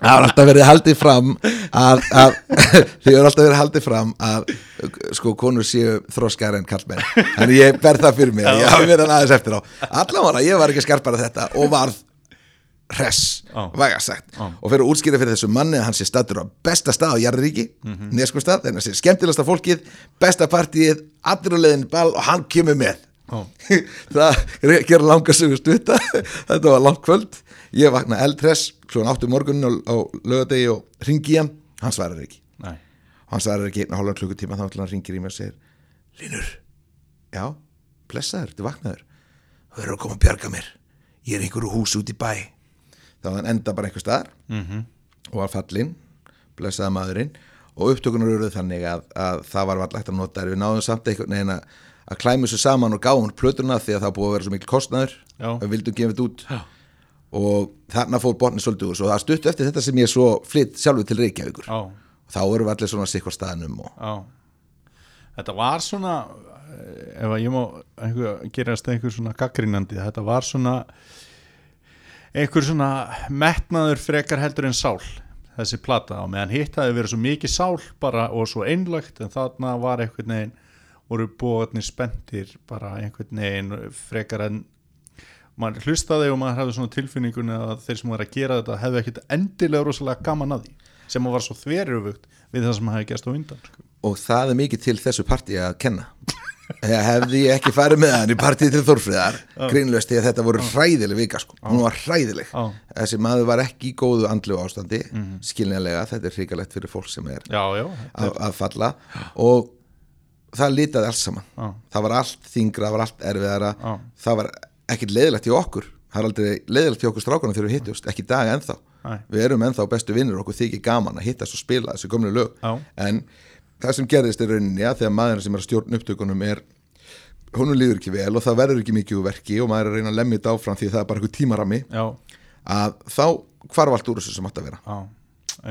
það var alltaf verið haldið fram að, að því var alltaf verið haldið fram að sko konur séu þroskar en kallmenn þannig ég ber það fyrir mig, ég hafi verið aðeins eftir á. Allavega, ég var ekki skarpar að þetta og varð hress, Já. væga sagt. Og fyrir að útskýra fyrir þessu manni að hann sé stattur á besta stað á Jarðríki, mm -hmm. þannig að sé skemmtilegasta fólkið, besta partíið allir á leiðin ball og hann kemur með. Það er ekki að langa sig stutta. Þetta var langt kvöld ég vakna eldress klúan 8 morgunin á, á lögadegi og ringi hann. Hann svarar ekki. Nei. hann svarar ekki einn og hálfan klukkutíma þá ringir í mig og segir Linur, já, blessaður, þú vaknaður? Þú verður að koma að bjarga mér. Ég er einhverju hús út í bæ. Þá hann enda bara einhver staðar Mhm. og var fallinn blessaði maðurinn. Og upptökunar eruð þannig að, að það var vall hægt að nota við náðum samt einhvern veginn að, klæma þessu saman og gáum plötuna því að það búið að vera svo mikil kostnaður. Já. við vildum gefa þetta út. Já. Og þarna fór botni svolítið úr. Svo það stuttu eftir þetta sem ég svo flytt sjálfur til Reykjavíkur. Já, þá erum við allir svona sikkur staðnum og Þetta var svona eh, ef ég má einhver, gerast einhver svona gaggrínandi, þetta var svona einhver svona metnaður frekar heldur en sál þessi plata. Á meðan hitt hafi verið svo mikið sál bara og svo einlagt en þarna var einhvern veginn voru bóðarnir spendir bara einhvern veginn frekar en maður hlustaði og maður hefði svona tilfinningunni að þeir sem var að gera þetta hefði ekkert endilega rosalega gaman að því sem var svo þverjufugt við það sem hefði gæst á undan sko. og það er mikið til þessu partí að kenna. Hefði ég ekki farið með hann í partíð til Þorfriðar grínlöst því að þetta voru hræðileg vika sko. hún var hræðileg. Þessi maður var ekki í góðu andlu ástandi skiljanlega, þetta er hrikalegt fyrir fólk sem er já, já, að, að falla. Og það litaði allt saman. Já. það var allt þingra, það var allt erfiðara. Það var ekkit leiðilegt í okkur. Það er aldrei leiðilegt í okkur strákana þegar við hittust ekki dag ennþá, Nei. við erum ennþá bestu vinnur okkur. Þykir gaman að hittast og spila þessu gömlu lög. Já. en það sem gerðist í rauninni að þegar maðurinn sem er að stjórn upptökunum er honum líður ekki vel og það verður ekki mikið úr verki og maður er að reyna að lemja þetta áfram því það er bara eitthvað tímarami já, að þá hvarf allt úr þessu sem átt að vera. Já,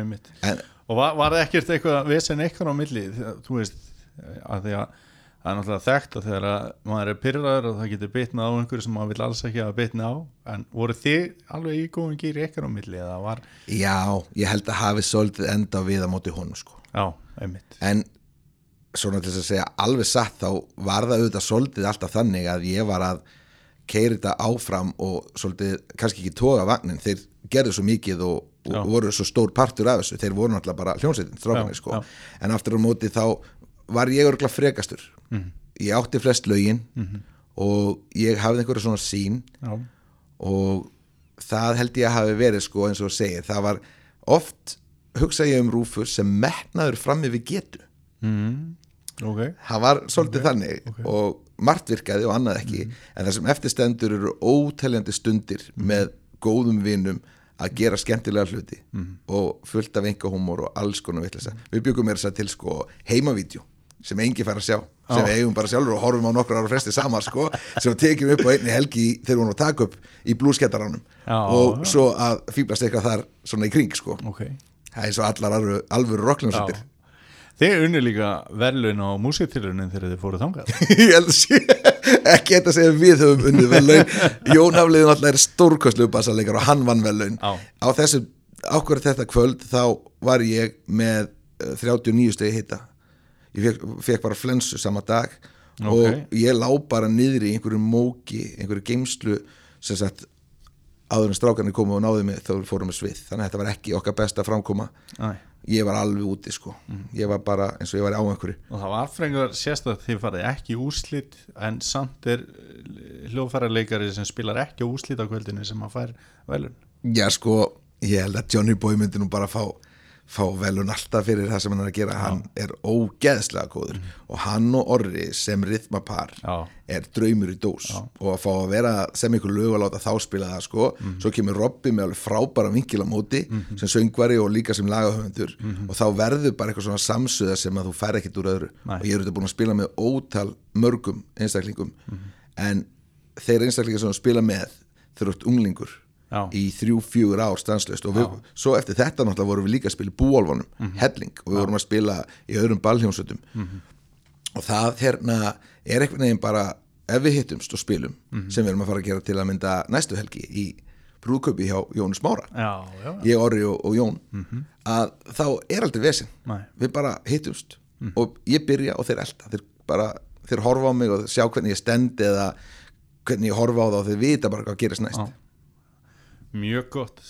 einmitt. En og var, var ekkert eitthvað vesen eitthvað á milli? Þegar- þú veist, að því að það er náttúrulega þekkt að þegar að maður er pyrraður og það getur bitnað á einhverju sem maður vil alls ekki að bitna á en voru þið alveg í góðum gýri eitthvað á milli eða var, já, ég held að hafi svolítið enda við að móti honum sko. Já, einmitt. En svona til þess að segja alveg satt þá var það auðvitað svolítið alltaf þannig að ég var að keiri þetta áfram og svolítið kannski ekki toga vagnin, þeir gerðu svo mikið og, og voru svo stór partur af þessu. Þeir voru náttúrulega bara hljómsveitin, sko. en aftur á móti þá var ég örgulega frekastur. Mhm. ég átti flest lögin og ég hafði einhverja svona sín já, og það held ég að hafi verið sko eins og þú segir, það var oft hugsa ég um Rúfus sem metnaður fram yfir getu. Mm, ok. Það var svolítið þannig ok. og margt virkaði og annað ekki en það sem eftirstendur eru óteljandi stundir með góðum vinum að gera skemmtilega hluti og fullt af enga humor og alls konar vitleysa. Við byggum mér þess að til sko heimavídjó sem engi fær að sjá sem við eigum bara sjálfur og horfum á nokkur ára fresti saman sko, sem við tekjum upp á einni helgi þegar við vorum að taka upp í blúskettaranum Já, og svo að fýblast eitthvað þar svona í kring sko. Ok. Það er svo allar alvöru, alvöru rockljónsættir Já. Þið unni líka verðlun á músitillunin þegar þið fóruð þangað. Ég held að sé ekki þetta að segja við höfum unnið vellaun Jón Hafliðin alltaf er stórkostlu bassaleikar og hann vann vellaun Já. á þessu ákvörð þetta kvöld þá var ég með eh, 39 stegi hitta ég fekk, fekk bara flensu sama dag Ok. og ég lá bara niður í einhverju móki, einhverju geimslu sem sagt áður en strákarnir komu og náðu mig þá við fórum með svið. Þannig að þetta var ekki okkar besta framkoma. Æ. ég var alveg úti sko. Ég var bara eins og ég var á einhverju. Og það var frengur sérstætt þið farið ekki í úrslit en samt er hljóðfærarleikari sem spilar ekki á úrslit á kvöldinu sem að fær velun Já sko, ég held að Johnny Boy myndi nú bara fá, fá velun alltaf fyrir það sem hann er að gera. Hann er ógeðslega góður. Og hann og Orri sem rithmapar Já. er draumur í dós. Og að fá að vera sem ykkur lög að láta þá spila það sko. Svo kemur Robby með alveg frábæra vinkil á móti sem söngvari og líka sem lagahöfundur. Og þá verður bara eitthvað svona samsöða sem að þú fær ekkit úr öðru. Nei. og ég er auðvitað búin að spila með ótal mörgum einstaklingum. En þeir einstaklingar sem þú spila með eru unglingur Já. í þrjú, fjögur ár stanslöst og við, svo eftir þetta náttúrulega vorum við líka að spila í búálfanum, Mhm. helling og við vorum að spila í öðrum ballhjónsötum og það hérna er einhvern veginn bara ef við hittumst og spilum Mhm. sem við erum að fara að gera til að mynda næstu helgi í brúðköpi hjá Jónus Mára já, já, ég, Orri og, og Jón. Að þá er aldrei vesinn Nei. við bara hittumst og ég byrja og þeir elda þeir bara, þeir horfa á mig og sjá hvernig ég stend eða hvernig ég horfa á það og þeir vita bara hvað gerist næst. Mjög gott.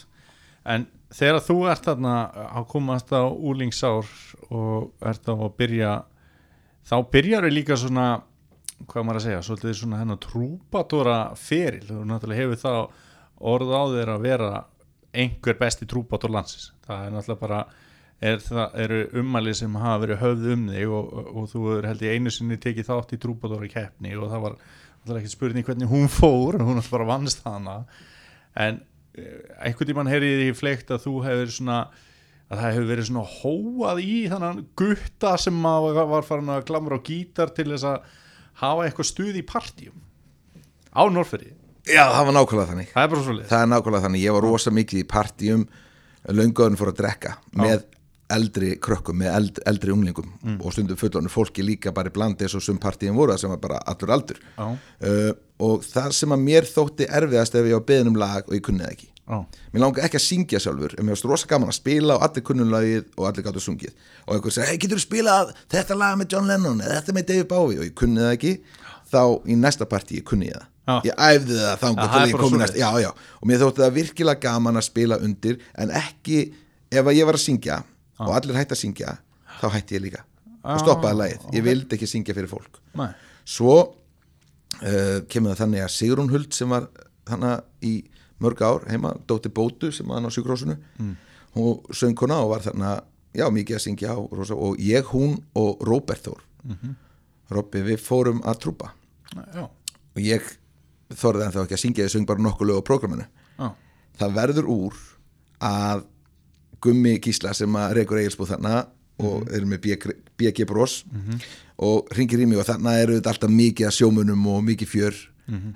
En þegar þú ert þarna að komast á úlingsár og ert þá að byrja þá byrjar við líka svona hvað maður að segja, svolítið svona hennar trúpadóra feril, þú náttúrulega hefur þá orð á þeir að vera einhver besti trúpadór landsins. Það er náttúrulega bara er, það eru ummæli sem hafa verið höfð um þig og, og, og þú er held ég einu sinni tekið þátt í trúpadóra keppni og það var náttúrulega ekki spurning hvernig hún fór hún náttúrulega bara vannst hana. En einhvern tímann heyrði ég fleikt að þú hefur svona að það hefur verið svona hóað í þannig gutta sem að var farin að glamra á gítar til þess að hafa eitthvað stuð í partíum. Á Norrferði Já, það var nákvæmlega þannig. Það er Það er nákvæmlega þannig, ég var rosa mikið í partíum lönguðin fór að drekka með eldri krökkum, með eld, eldri unglingum og stundum fullonu fólki líka bara í blandi eins og sum partíum voru sem var bara allur aldur Já. uh, og það sem að mér þótti erfiðast ef ég var beðin um lag og ég kunni það ekki Já. mér langar ekki að syngja sjálfur en mér varst rosa gaman að spila og allir kunnum lagið og allir gáttu sungið og einhver segir, hei getur þú spilað þetta lag með John Lennon eða þetta með David Bowie og ég kunni það ekki þá í næsta partí kunni ég það Já. ég æfði það þangur til ég kom í næsta já, já. og mér þótti það virkilega gaman að spila undir en ekki, ef að ég var að syngja og allir hætti að syngja þá hætti ég líka og stoppaði lagið, ég vildi ekki syngja fyrir fólk Nei. svo uh, kemur það þannig að Sigrún Huld sem var þannig í mörg ár heima, Dóttir Bótu sem var hann á sjúkrósinu mm. hún söng hana og var þannig já, mikið að syngja á rosa, og ég, hún og Róbert Þór Mhm. Robbi, við fórum að trúpa Já. og ég þorði en þá ekki að syngja ég söng bara nokkuð lög á prógraminu Já. það verður úr að Gummi Gísla sem að reykur eigilsbúð þarna og er með BG Bros. Og ringir í mig og þarna eru þetta alltaf mikið að sjómunum og mikið fjör.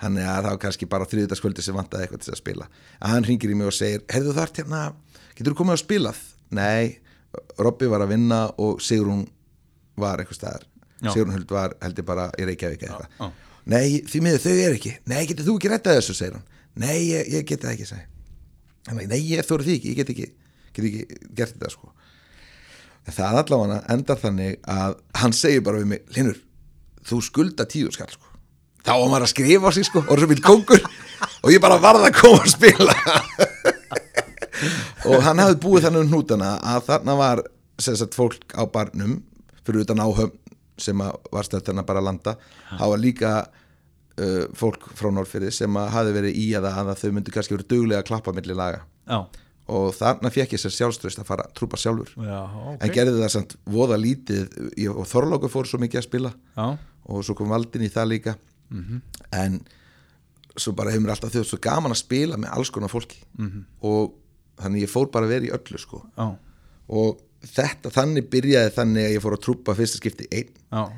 Hann er að það var kannski bara þriðutaskvöldi sem vantaði eitthvað til að spila. Að hann ringir í mig og segir heyrðu þart hérna, getur þú komið að spilað? Nei, Robby var að vinna og Sigrún var eitthvað staðar. Já. Sigrún Huld var held ég bara í Reykjavík eða já. eitthvað. Nei, því miður þau er ekki. Nei, getur þú ekki rettað þessu, segir hann Nei, ég, ég get það ekki, Hann, Nei, ég þóru því ekki, ég get ekki, get ekki gert þetta sko. En Það allavega endar þannig að hann segir bara við mig, Linur þú skulda tíu skall sko. Þá var maður að skrifa sig sko, orðið mitt kongur og ég bara varð að koma að spila. Og hann hafði búið þannig um hnútana að þarna var sagt fólk á barnum fyrir utan áhöfn sem var stöð þarna bara að landa. Það var líka uh, fólk frá Norrfyrði sem hafi verið í að, að þau myndi kannski verið duglega að klappa milli laga. Já. Og þarna fekk ég sér sjálfströst að fara að trúpa sjálfur Já, en ok. gerði það samt voða lítið ég, og Þorlóku fór svo mikið að spila Já. og svo kom Valdin í það líka Mhm. en svo bara hefur mér alltaf þjóð svo gaman að spila með alls konar fólki Mhm. og þannig ég fór bara að vera í öllu sko Já. og þetta þannig byrjaði þannig að ég fór að trúpa fyrsta skipti einn Já.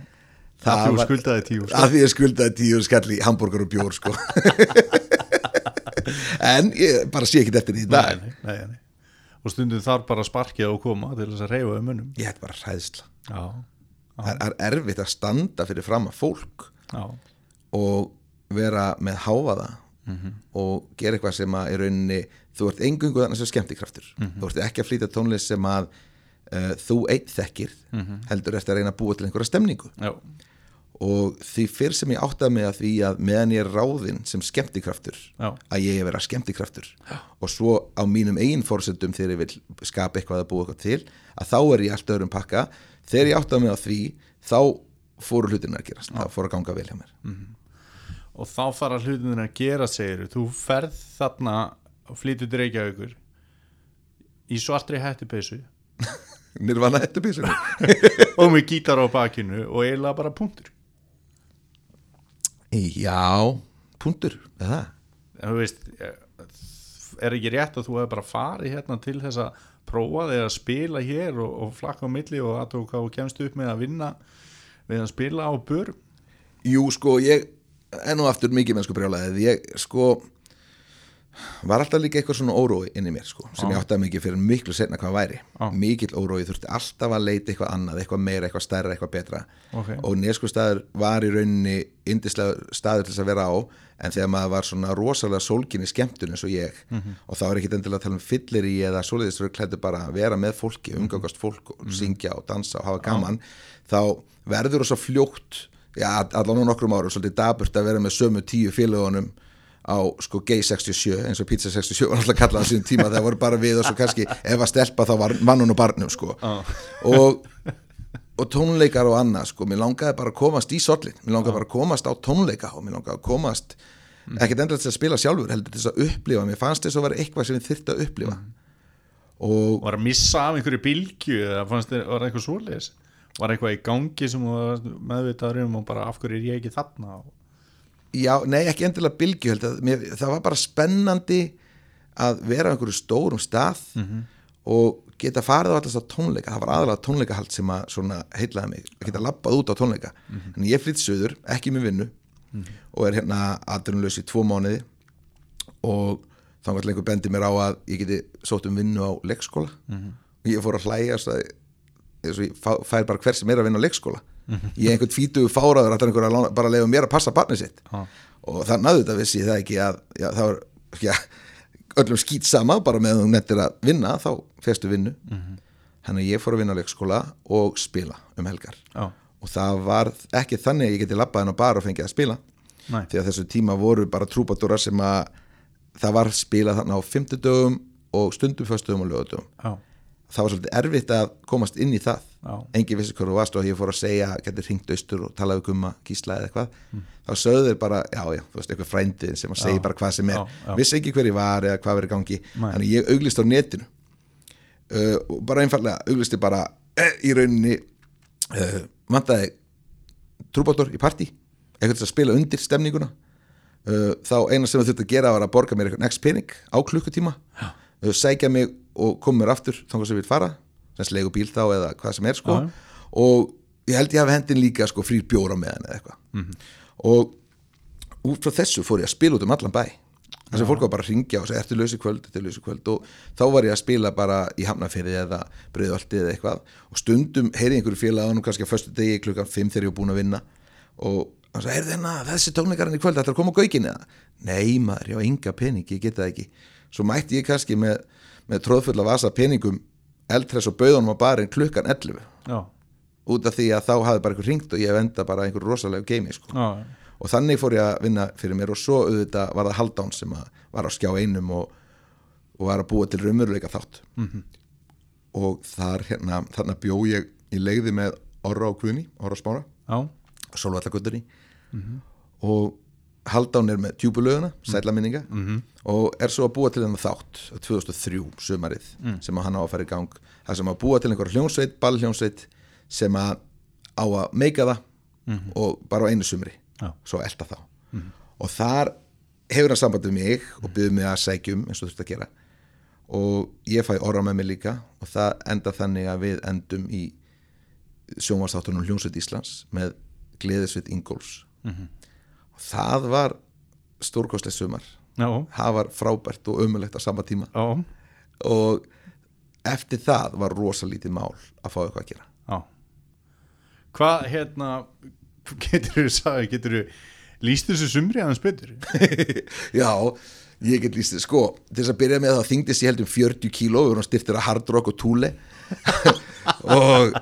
Það Það þú var- skuldaði tíu sko. að því ég skuldaði tíu skall í hambúrgar og bjór sko en ég bara sé ekki eftir því í dag nei, nei, nei. Og stundum þarf bara sparkja og koma til þess að reyfa um munum ég hætti bara hræðsla Já. það er, er erfitt að standa fyrir fram að fólk Já. og vera með háfaða Mhm. og gera eitthvað sem að í rauninni þú ert engungu þannig sem skemmtikraftur Mhm. þú ert ekki að flýta tónlist sem að uh, þú einn þekkir Mhm. heldur eftir að reyna að búa til einhverja stemningu Já. Og því fyrr sem ég áttaði mig að því að meðan ég er ráðinn sem skemmtikraftur Já. að ég er vera skemmtikraftur. Og svo á mínum eigin fórsendum þegar ég vil skapa eitthvað að búa eitthvað til að þá er ég allt öðrum pakka. Þegar ég áttaði mig á því þá fóru hlutin að gerast, það fóru að ganga vel hjá mér. Og þá fara hlutinir að gera segir þú ferð þarna og flytur til Reykjavíkur. Í svartri hættupeysu Nirvana bísunum og með gítar á bakinu og eiginlega bara punktur Já, punktur, eða? En þú veist er ekki rétt að þú hefur bara farið hérna til þess að prófa þig að spila hér og, og flakka á milli og að þú kemst upp með að vinna við að spila á bör Jú, sko, ég enn og aftur mikið mennsku brjálaðið ég, sko var alltaf líka eitthvað svona órói inn í mér sko, sem ég áttaði mikið fyrir miklu setna hvað væri. Já. mikill órói, þurfti alltaf að leita eitthvað annað eitthvað meira, eitthvað stærra, eitthvað betra. Ok. og nesku staður var í rauninni indislega staður til þess að vera á en þegar maður var svona rosalega sólginni skemmtun eins og ég og þá er ekki endilega að tala um fyllir í eða svoleiðisrögg hættu bara að vera með fólki, umgangast fólk og syngja og dansa og hafa gaman þá verður það á sko gay 67 eins og pizza 67 var alltaf kallað á síðan tíma það voru bara við og svo kannski ef að stelpa þá var mann og barnum sko. Og og tónleikar og annað sko, mér langaði bara að komast í sollin. Mér langaði bara að komast á tónleika og mér langaði að komast ekkert endilega til að spila sjálfur heldur til þess að upplifa, mér fannst þess að vera eitthvað sem ég þyrfti að upplifa. Og Var að missa af einhverju bylgju eða fannst þér, var eitthvað svoleiðis? Var eitthvað í gangi sem meðvitaður um og bara af hverju er ég ekki þarna? Já, nei ekki endilega bylgju held að mér, það var bara spennandi að vera á einhverju stórum stað og geta farið á allast á tónleika. Það var aðalega tónleikahald sem að svona heitlaði mig, að geta labbað út á tónleika. En ég flytt söður, ekki með vinnu og er hérna aðdurnulegs í tvo mánuði og þá var einhver bendi mér á að ég geti sótt um vinnu á leikskóla. Og ég fór að hlæja eins og ég fær bara hver sem er að vinna á leikskóla ég er einhvern tvítugu fáraður að einhver að lána, bara leifa mér að passa barnið sitt. Já. og það náðu þetta vissi það ekki að já, það var já, öllum skýt sama bara með að þú nettir að vinna þá festu vinnu. Þannig að ég fór að vinna á leikskóla og spila um helgar. Já, og það var ekki þannig að ég geti labbað inn á bar og fengið að spila. Nei. því að þessu tíma voru bara trúbadóra sem að það var spilað þarna á fimmtudögum og stundum föstum og lögadögum já, það var svolítið erfitt að komast inn í það. Engin vissi hvað þú varst og ég fór að segja getur hringt austur og talaðu gumma, gísla eða eitthvað. Þá sögðu þeir bara, já já, þú veist eitthvað frændið sem að segja Mm. Bara hvað sem er. Já, já. vissi ekki hver ég var eða hvað verið gangi. Nei. þannig ég auglist á netinu. Uh, og bara einfallega auglisti bara eh, í rauninni uh, vantaði trúbátor í partí eitthvað að spila undir stemninguna. Uh, þá eina sem það þurfti að gera var að borga mér eitthvað next pening á klukkutíma. Uh, sækja mig og koma mér aftur þannig sem við fara, sem slegu bíl þá eða hvað sem er sko. Já. og ég held ég hafi hendin líka sko frýr bjóra með hann eða eitthvað. Og út frá þessu fór ég að spila út um allan bæ. Þess að fólk var bara að ringja og segja ertu lausi kvöld, ertu lausi kvöld? Og þá var ég að spila bara í Hafnafyrði eða Breiðolti eða eitthvað. Og stundum heyrði einhverju félaganum kannski að föstu degi klukkan 5 þegar ég var búin að vinna. Og hann sagði, heyrði hérna, þessi tónleikarinn í kvöld ætlar að koma á gaukin eða? Nei maður, ég á enga pening, ég geta það ekki. Svo mætti ég kannski með, með tróðfulla vasa peningum eldhress og bauðunum á barinn klukkan 11 já, út af því að þá hafði bara einhver ringt og ég hef enda bara einhver rosalegu geimi sko. Og þannig fór ég að vinna fyrir mér og svo auðvitað var það Haldán sem var á skjá einum og, og var að búa til raunveruleika þátt. -hmm. og þar hérna þarna bjó ég í leiði með Orra og Guðni, Orra Smára já, Solvallaguttunni og Haldán er með djúbulöguna, sætla minninga -hmm. Og er svo að búa til hennar þátt 2003 sumarið sem að hann á að fara í gang. Það sem að búa til einhver hljónsveit, ballhljónsveit sem að á að meika það og bara á einu sumri. Já. svo elda þá. Og þar hefur hann samband við mig og byggði mig að sækjum eins og þú þurft að gera. Og ég fæ orra með mig líka og það enda þannig að við endum í sjónvarsþáttunum Hljónsveit Íslands með Gleðisveit Ingóls og það var stórkostlega sumar það var frábært og ömulegt á sama tíma. Já, og eftir það var rosalítið mál að fá eitthvað að gera. Já. Hvað, hérna, getur þú getur þú líst þessu sumri aðeins betur? Já, ég get líst þið sko til þess að byrja með það þingdist ég held um 40 kíló við vorum styrtir að hard rock og túle og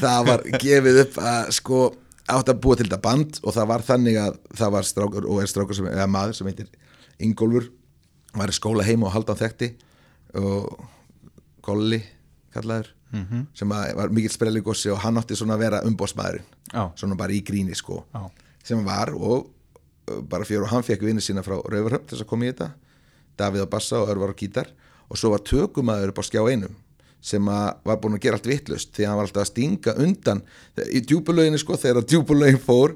það var gefið upp að sko átt að búa til þetta band og það var þannig að það var strákur og er strákur sem, eða maður sem heitir Ingólfur var í skóla heima og haldan þekkti og Golli kallaður -hmm. sem var mikill sprelligossi og hann átti svona að vera umbósmaðurinn Já. svona bara í gríni sko Já. sem var og bara fyrir og hann fekk vinni sína frá Rauvarhöfn þess að koma í þetta Davíð á bassa og Örvar á gítar og svo var tökumæður upp á skjá einum sem var búin að gera allt vittlust því að hann var alltaf að stinga undan í djúbulöginni sko þegar djúbulögin fór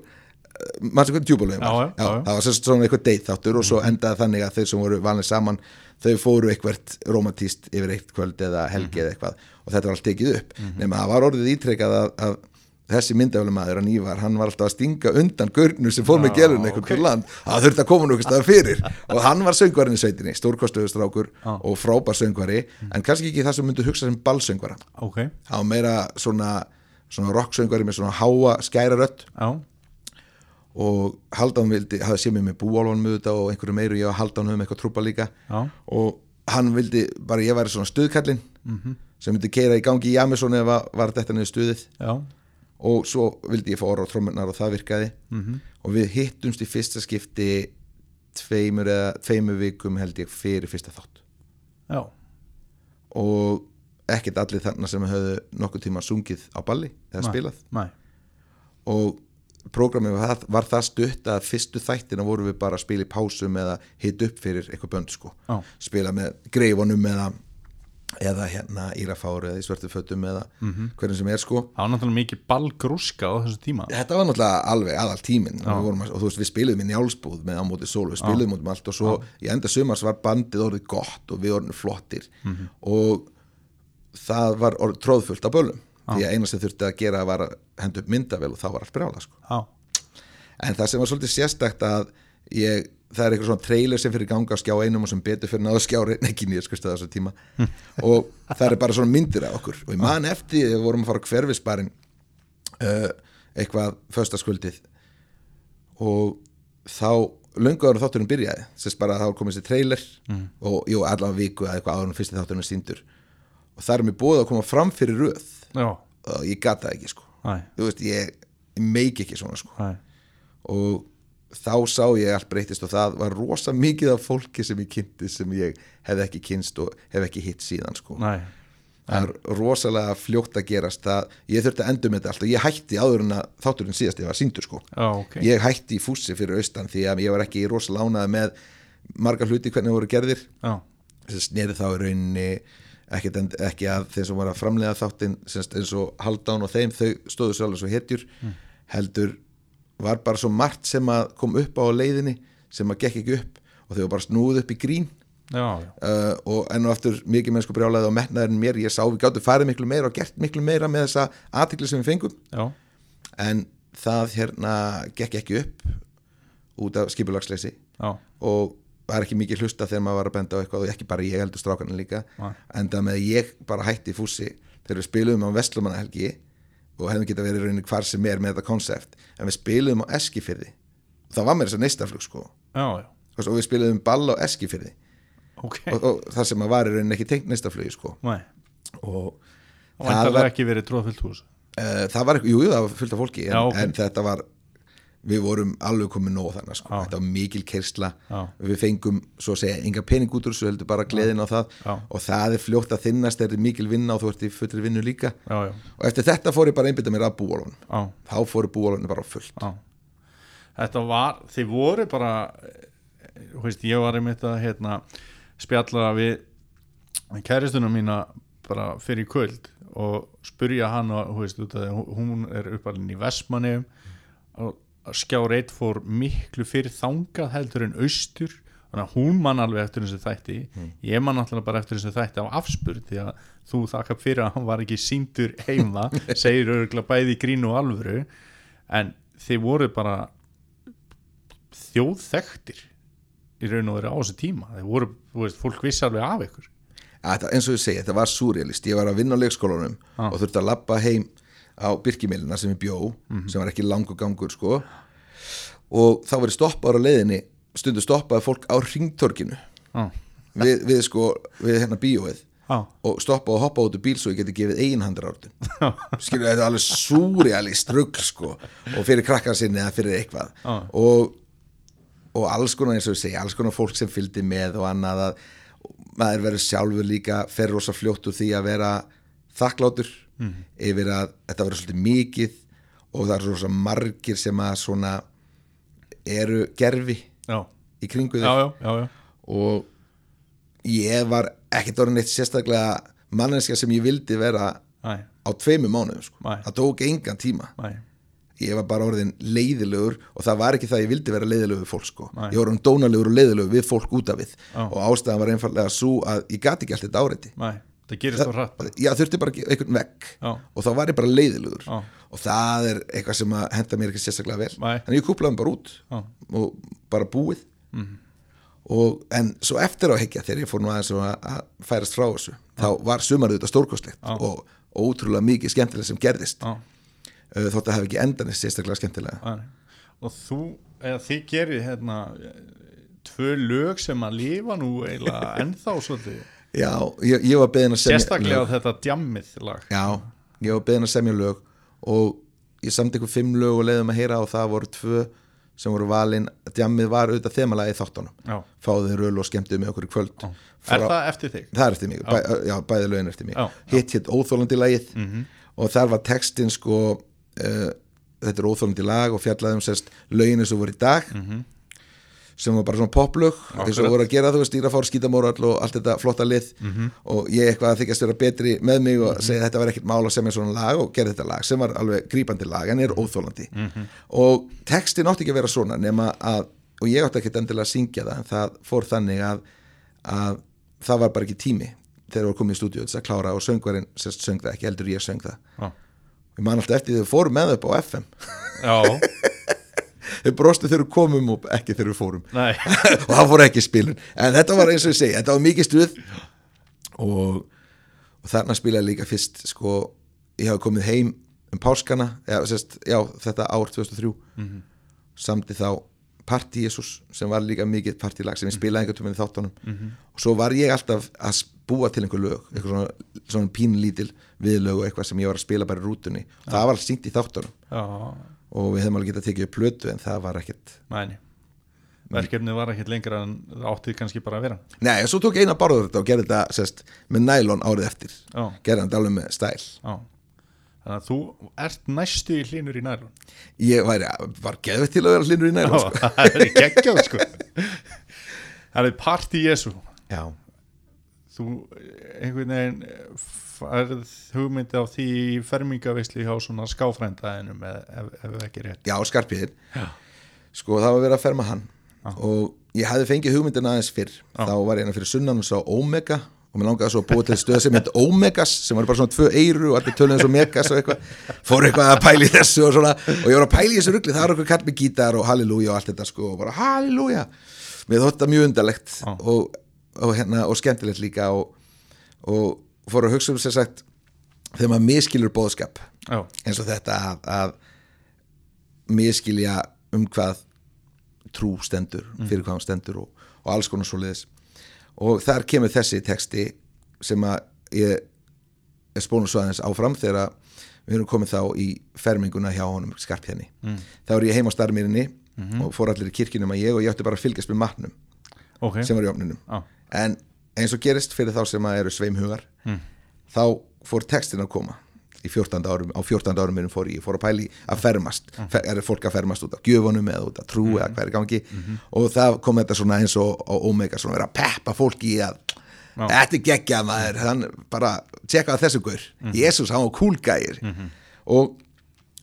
maður sem hvernig djúbulögin var það var svona eitthvað deitt þáttur og svo endaði þannig að þeir sem voru valin saman þau fóru eitthvað romantíst yfir eitt kvöld eða helgi eða eitthvað og þetta var allt tekið upp. Nema það var orðið ítrekkað að, að þessi myndafælu maður að nývar, hann var alltaf að stinga undan gurnur sem fór með Já, gerun eitthvað ok. til land, það þurfti að koma nú eitthvað fyrir. Og hann var söngvarinn í sveitinni, stórkostuður strákur Já. og frábær söngvari en kannski ekki það sem myndu hugsa sem ballsöngvara. Ok, hann var meira svona, svona rocksöngvari með svona háa skæra rödd. Já, og Haldán vildi, hafði séð mér með búálfanum auðvitað og einhverju meiru, ég var Haldán um eitthvað trúpa líka Já. og hann vildi bara ég væri svona stuðkallinn Mhm. sem myndi keira í gangi í Amazon ef að var þetta niður stuðið já, og svo vildi ég fá orða á trommunar og það virkaði Mhm. og við hittumst í fyrsta skipti tveimur eða tveimur vikum held ég fyrir fyrsta þátt já, og ekkert allir þarna sem höfðu nokkuð tíma sungið á balli eða Nei. spilað Nei, og prógramið var, var það stutt að fyrstu þættina vorum við bara að spila í pásum eða hit upp fyrir eitthvað bönd sko. Já. spila með greifunum eða eða hérna írafáru eða í svörtu fötum eða Mhm. hvernig sem er sko. Það var náttúrulega mikið ballgrúska á þessu tíma. Þetta var náttúrulega alveg aðal við vorum að- og þú veist, við spiluðum í njálsbúð með á móti sól, við spiluðum út um allt og svo í enda sumars var bandið orðið gott og við orðin flottir. Mhm. og það var orðið tróðfullt af bölum því að eina sem þurfti að gera var að henda upp myndavel og þá var allt brjála sko. Já, en það sem var svolítið sérstakt að ég, það er eitthvað svona trailer sem fyrir ganga á skjá einum og sem betur fyrir náðu skjári ekki nýja sko þessu tíma. Og það er bara svona myndir af okkur. Og ég man eftir að við vorum að fara hverfisbarinn uh, eitthvað föstaskvöldið og þá lönguður þátturinn byrjaði sérst bara að þá komið sér trailer og jú, allavega viku eða eitthvað áður en fyrsti þátturinn síndur og það er mér búið að koma fram fyrir röð. já, og ég gata það ekki sko. Næ, þú veist, ég, ég meik ekki svona sko. Næ og þá sá ég allt breytist og það var rosa mikið af fólki sem ég kynnti sem ég hef ekki kynst og hef ekki hitt síðan sko. Næ, það er rosalega fljótt að gerast það, ég þurfti að endur með þetta allt og ég hætti áður en að þátturinn síðast ég var síndur sko. já, ok. Ég hætti í fússi fyrir austan því að ég var ekki rosalega ánað með margar hluti hvernig voru gerðir. Já, sem sneri þá í rauninni ekki, ekki að þeim sem var að framlega þáttinn eins og Haldán og þeim þau stóðu svo alveg svo hetjur heldur var bara svo margt sem að kom upp á leiðinni sem að gekk ekki upp og þau var bara snúð upp í grín. Já, já, uh, og enn og aftur mikið mennsku brjálaði og metnaðurinn mér, ég sá við gáttu farið miklu meira og gert miklu meira með þessa aðtikli sem við fengum. Já, en það hérna gekk ekki upp út af skipulagsleysi. Og var ekki mikið hlusta þegar maður var að benda á eitthvað og ekki bara ég heldur strákarnir líka. Nei. en það með ég bara hætti fússi þegar við spiluðum á Vestlumannahelgi og hefðum geta verið rauninni hvar sem er með þetta konsept en við spiluðum á Eskifyrði það var mér þess að neistaflug sko. Já, já, og við spiluðum ball á Eskifyrði ok. Og, og það sem var rauninni ekki tengt neistaflugi sko. Næ, og það það var ekki verið tróðfyllt hús. Uh, það var jú, jú, það var fullt af fólki en, Já, ok. en þetta var við vorum alveg komið nóg þannig sko. Þetta var mikil kersla við fengum, svo að segja, enga pening út úr þessu heldur bara gleðin á það. Já. og það er fljótt að þinnast, það er mikil vinna og þú ert í fullri vinnu líka. Já, já, og eftir þetta fór ég bara að einbytta mér að búalun þá fóru búalunni bara fullt. Já. Þetta var, þið voru bara eh, veist, ég var einmitt að hérna, spjalla við kæristunum mína bara fyrir kvöld og spurja hann og, veist, hún er uppalinn í Vestmanni og skjár eitt fór miklu fyrir þangað heldur en austur. Þannig að hún mann alveg eftir þessu þætti. Ég mann alltaf bara eftir þessu þætti á afspurð því að þú þakka fyrir að hann var ekki síndur heima segir örgulega bæði í grínu og alvöru. En þið voru bara þjóðþektir í raun og veru á þessu tíma. Þið voru, þú veist, fólk vissi alveg af ykkur. Þetta, eins og ég segi, þetta var súrjalist ég var að vinna á leikskólanum Já. og þurfti að labba heim á Birkimilina sem ég bjó Mhm. sem var ekki langur gangur sko. Og þá var ég stoppaður á leiðinni stundu stoppaði fólk á ringtorkinu Já, við, við sko, við hérna bíóið já, og stoppa og hoppa út úr bíl svo ég geti gefið einhandar ártun skilur þetta er alveg súrjalist rugg sko og fyrir krakkan sinni eða fyrir eitthvað. Já. og, og alls konar eins og ég segi alls konar fólk sem fylgdi með og annað að maður verður sjálfur líka fer rosa fljótt úr því að vera þakklátur yfir að þetta verður svolítið mikið og það er rosa margir sem að svona eru gerfi já, í kringu já, þig. Já, já, já. og ég var ekkert orðin eitt sérstaklega manneskja sem ég vildi vera Næ, á tveimu mánuðum sko. Það tók engan tíma. Næ, ég var bara orðin leiðilegur og það var ekki það að ég vildi vera leiðilegur við fólk sko. Ég var orðin dónalegur og leiðilegur við fólk út af við. Já. og ástæðan var einfallega svo að ég gati ekki allt þetta áreiti. Næ Það gerist á hratt ég þurfti bara einhvern vekk Já. og þá var ég bara leiðilegur Já. og það er eitthvað sem henda mér ekki sérstaklega vel Nei. þannig ég kúplaði bara út Já. og bara búið Mhm. og, en svo eftir á higgja þegar ég fór nú aðeins að, að færast frá þessu þá var sumarið þetta stórkostlegt Já. og, og útrúlega mikið skemmtilega sem gerðist Já, uh, þótt að hafa ekki endanist sérstaklega skemmtilega Og þú, eða þið gerir hérna tvö lög sem að lifa nú eiginlega ennþá svolítið já, ég, ég var beðin að semja Sérstaklega lög. þetta djammið lag. Já, ég var beðin að semja lög og ég samt ykkur fimm lög og leiðum að heyra og það voru tvö sem voru valin, djammið var auðvitað þemalagi þáttunum, Já. fáðu þið rölu og skemmtuðu með okkur í kvöld. Er Frá- það eftir þig? það er eftir mig, bæ, já, bæði lögin eftir mig. Já, hitt hitt óþólandi lagið og þar var textin sko uh, þetta er óþólandi lag og fjallaði um sérst lögin eins og voru í dag sem var bara svona poplög eins og voru að gera þú veist stýrafár, skítamórall og allt þetta flotta lið. Og ég eitthvað að þykjast vera betri með mig og segja að þetta var ekkert mál að semja svona lag og gera þetta lag sem var alveg grípandi lag en er óþólandi og textin átti ekki að vera svona nema að, og ég átti ekkert endilega að syngja það en það fór þannig að, að það var bara ekki tími þegar við komum í stúdíu þess að klára og söngvarinn sérst söng það ekki, heldur ég söng það. Já. ég man alltaf eftir því þau fórum með upp á FM Já, þau brostu þegar við komum og ekki þegar við fórum. Og það fór ekki spilun en þetta var eins og ég segi, þetta var mikið stuð. Og, og þarna spilaði líka fyrst sko, ég hafi komið heim um páskana eða, sérst, já, þetta ár 2003 mm samti þá Party Jesus sem var líka mikið partílag sem ég spilaði einhvern tóminn í þáttunum. Og svo var ég alltaf að búa til einhver lög eitthvað svona, svona pínlítil viðlög og eitthvað sem ég var að spila bara í rútunni. Það var alls syngt í þáttunum. Já, og við hefum alveg getað tekið upp plötu en það var ekkert. Mæni Verkefnið var ekkert lengra en það átti kannski bara að vera. Nei, og svo tók eina barður þetta og gerði þetta sest, með nælon árið eftir. Já, gerði þetta alveg með stæl. Já. Þannig að þú ert næstu í hlínur í nælun ég væri, var geðvett til að vera hlinur í nælon sko. Það er geggjað sko. Það er party Jesu Já, Þú einhvern veginn færð hugmyndi á því fermingavisli hjá svona skáfrændaðinum ef, ef, ef ekki rétt. Já skarpiðin sko það var verið að ferma hann. Og ég hefði fengið hugmyndin aðeins fyrr. Þá var ég hérna fyrir sunnan og sá Omega. Og mér langaði svo að búa til stöð sem heit Omegas sem var bara svona tvö eyru og allir töluðin svo Megas og eitthvað, fór eitthvað að pæli þessu og svona, og ég var að pæli þessu rugli. Það var eitthvað kall með gítar og halleluja og allt þetta sko, og bara halleluja. Mér þótt það mjög undarlegt. Já. og, og, hérna, og skemmtilegt líka og, og fór að hugsa um sér sagt þegar maður miskilur bóðskap Já, eins og þetta að, að miskilja um hvað trú stendur, fyrir hvað hann stendur og, og alls konar svo liðis og þar kemur þessi texti sem að ég er spónum svo aðeins áfram þegar við erum komið þá í ferminguna hjá honum skarpjenni. Mm. Þá er ég heim á starmirinni og fór allir í kirkjunum að ég og ég átti bara að fylgjast með matnum ok. sem var í opninum Já. En eins og gerist fyrir þá sem að eru sveimhugar þá fór textin að koma. Í 14. árum, á 14. árum minnum fór ég, fór að pæli að fermast. Fer, er fólk að fermast út af gjöfunum eða út af trú eða hvað er í gangi. Og það kom þetta svona eins og Omega svona vera að peppa fólki í að þetta er geggjað maður. Hann bara tjekka þessu guður Jésús, hann var kúlgægir og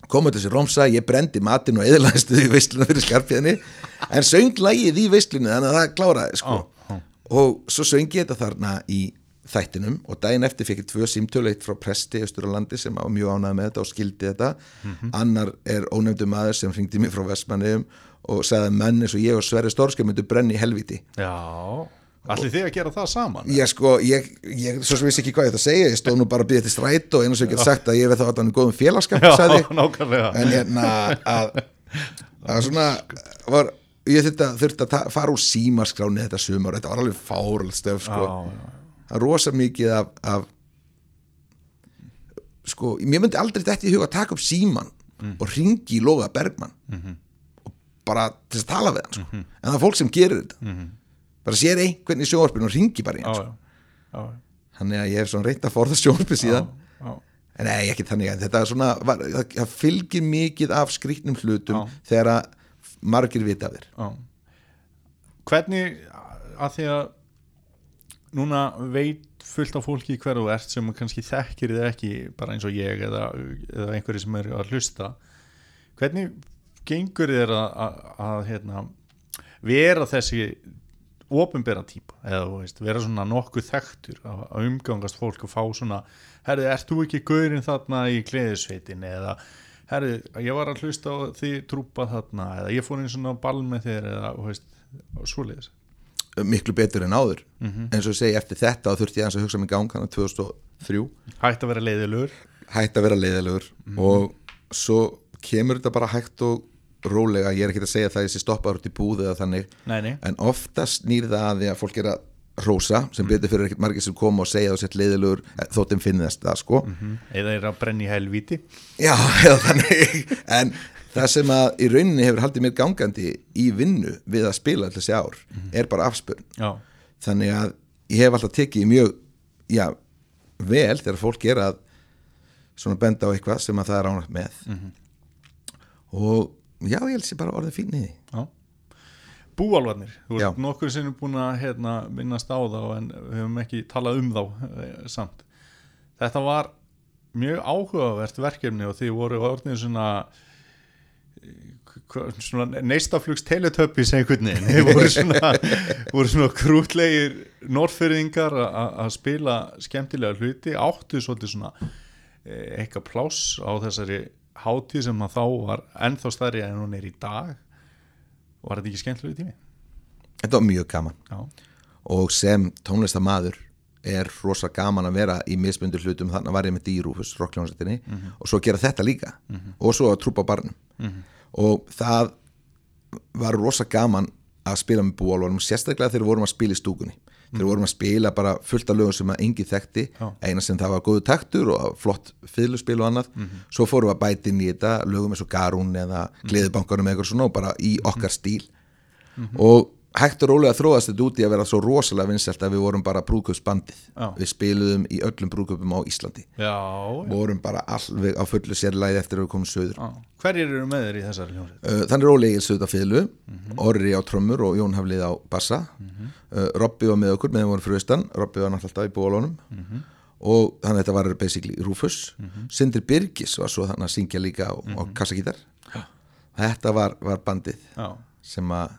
komið þessi romsa, ég brendi matinn og eðlaðistu í veisluna fyrir skarpiðinni en söng lagið í veislunni þannig að það kláraði sko. Já. Og svo söng ég þetta þarna í þættinum og daginn eftir fekk ég tvö símtölu eitt frá presti austur á landi sem var mjög ánægð með þetta og skildi þetta. Annar er ónefndu maður sem hringdi mér frá Vestmanniðum og sagði að menn eins og ég og Sverri Stórskja myndu brenni í helviti Já, allir þið að gera það saman? Ég sko, ég, ég svo sem vissi ekki hvað ég að segja ég stóð nú bara að býða til stræt og einu sem ég get sagt að ég veið þá allan í góðum félagskap Já, nákvæmlega. En hérna að, að svona var, ég þurfti að, fara úr símaskráni þetta sumar, þetta var alveg fárald stöf sko. Það er rosa mikið af, af sko, mér myndi aldrei þetta í huga að taka upp síman og ringi í Loga Bergmann og bara til að tala við hann sko. en það er fólk sem gerir þetta bara sér einhvern í sjónvarpinu og ringi bara í hann sko. þannig að ég hef svona reynt að forða sjónvarpi síðan já. En Nei, ekki þannig að þetta er svona var, það, það fylgir mikið af skrýtnum hlutum Já. þegar að margir vita af þér Já. Hvernig að því að núna veit fullt af fólki hver þú ert sem kannski þekkir þið ekki bara eins og ég eða, eða einhverju sem eru að hlusta hvernig gengur þér að, að, að hérna, vera þessi ofinbera típa eða veist, vera svona nokkuð þekktur að, að umgangast fólk og fá svona herri, ert þú ekki gaurinn þarna í gleðisveitin eða herri, ég var að hlusta á því trúpa þarna eða ég fór einn svona ball með þér eða veist, svoleiðis. Miklu betur en áður. Eins og segi eftir þetta þurfti ég að hugsa mig í gang þannig 2003 hægt að vera leiðilegur. Hætt að vera leiðilegur og svo kemur þetta bara hægt og rólega, ég er ekki að segja það að ég sé stoppaður út í búð eða þannig. Nei, nei, en oftast snýr það að því að fólk er að rósa sem betur fyrir ekkert margir sem koma og segja þú sett leiðilegur þóttum finnast það sko. Eða er að brenna í helvíti. Já, eða þannig. En það sem að í rauninni hefur haldið mér gangandi í vinnu við að spila allir þessi ár er bara afspurn. Já, þannig að ég hef alltaf tekið mjög já, vel þegar fólk er að svona benda á eitthvað sem að það er ánægt með. Og já, ég held sér bara orðið fín í því. Já Búalvarnir, þú ert nokkur sinnum búin að hérna, minnast á þá en við höfum ekki talað um þá eh, samt. Þetta var mjög áhugavert verkefni og því voru orðin svona eh, svona neistaflugs veginn. Þið voru svona, voru svona krútlegir norðfyrðingar að að spila skemmtilega hluti áttu svolítið svona eh, eitthvað pláss á þessari hátíð sem að þá var ennþá stærri en hún er í dag var þetta ekki skemmtilegu tími? þetta var mjög gaman. Já, og sem tónlistamaður er rosa gaman að vera í mismundur hlutum. Þannig var ég með dýrúfus, rockljónsettinni og svo gera þetta líka. Og svo að trúpa barnum. Og það var rosa gaman að spila með búálvarum sérstaklega þegar við vorum að spila í stúkunni þegar vorum að spila bara fullt af lögum sem að engi þekkti eina sem það var góðu taktur og flott fiðluspil og annað svo fórum við að bæta inn í þetta lögum eins og Garún eða Gleðubankanum eða eitthvað svona og bara í okkar stíl. Og hægt og rólega þróðast þetta út í að vera svo rosalega vinsælt að við vorum bara brúðkaupsbandið. Já. við spiluðum í öllum brúðkaupum á Íslandi. Já, já. vorum bara alveg á fullu sérlæði eftir að við komum söður. Hverjir eru með þér í þessari hljómsveit? Uh, Þannig er Óli Egilsöð á fiðlu, Orri á trömmur og Jón Haflið á bassa. Uh, Robby var með okkur meðan við vorum fyrir austan. Robby var náttúrulega alltaf í bólunum og þannig að þetta var basically Rufus. Sindri Birgis var svo þannig að syngja líka á, á kassagítar Þetta var, var bandið sem að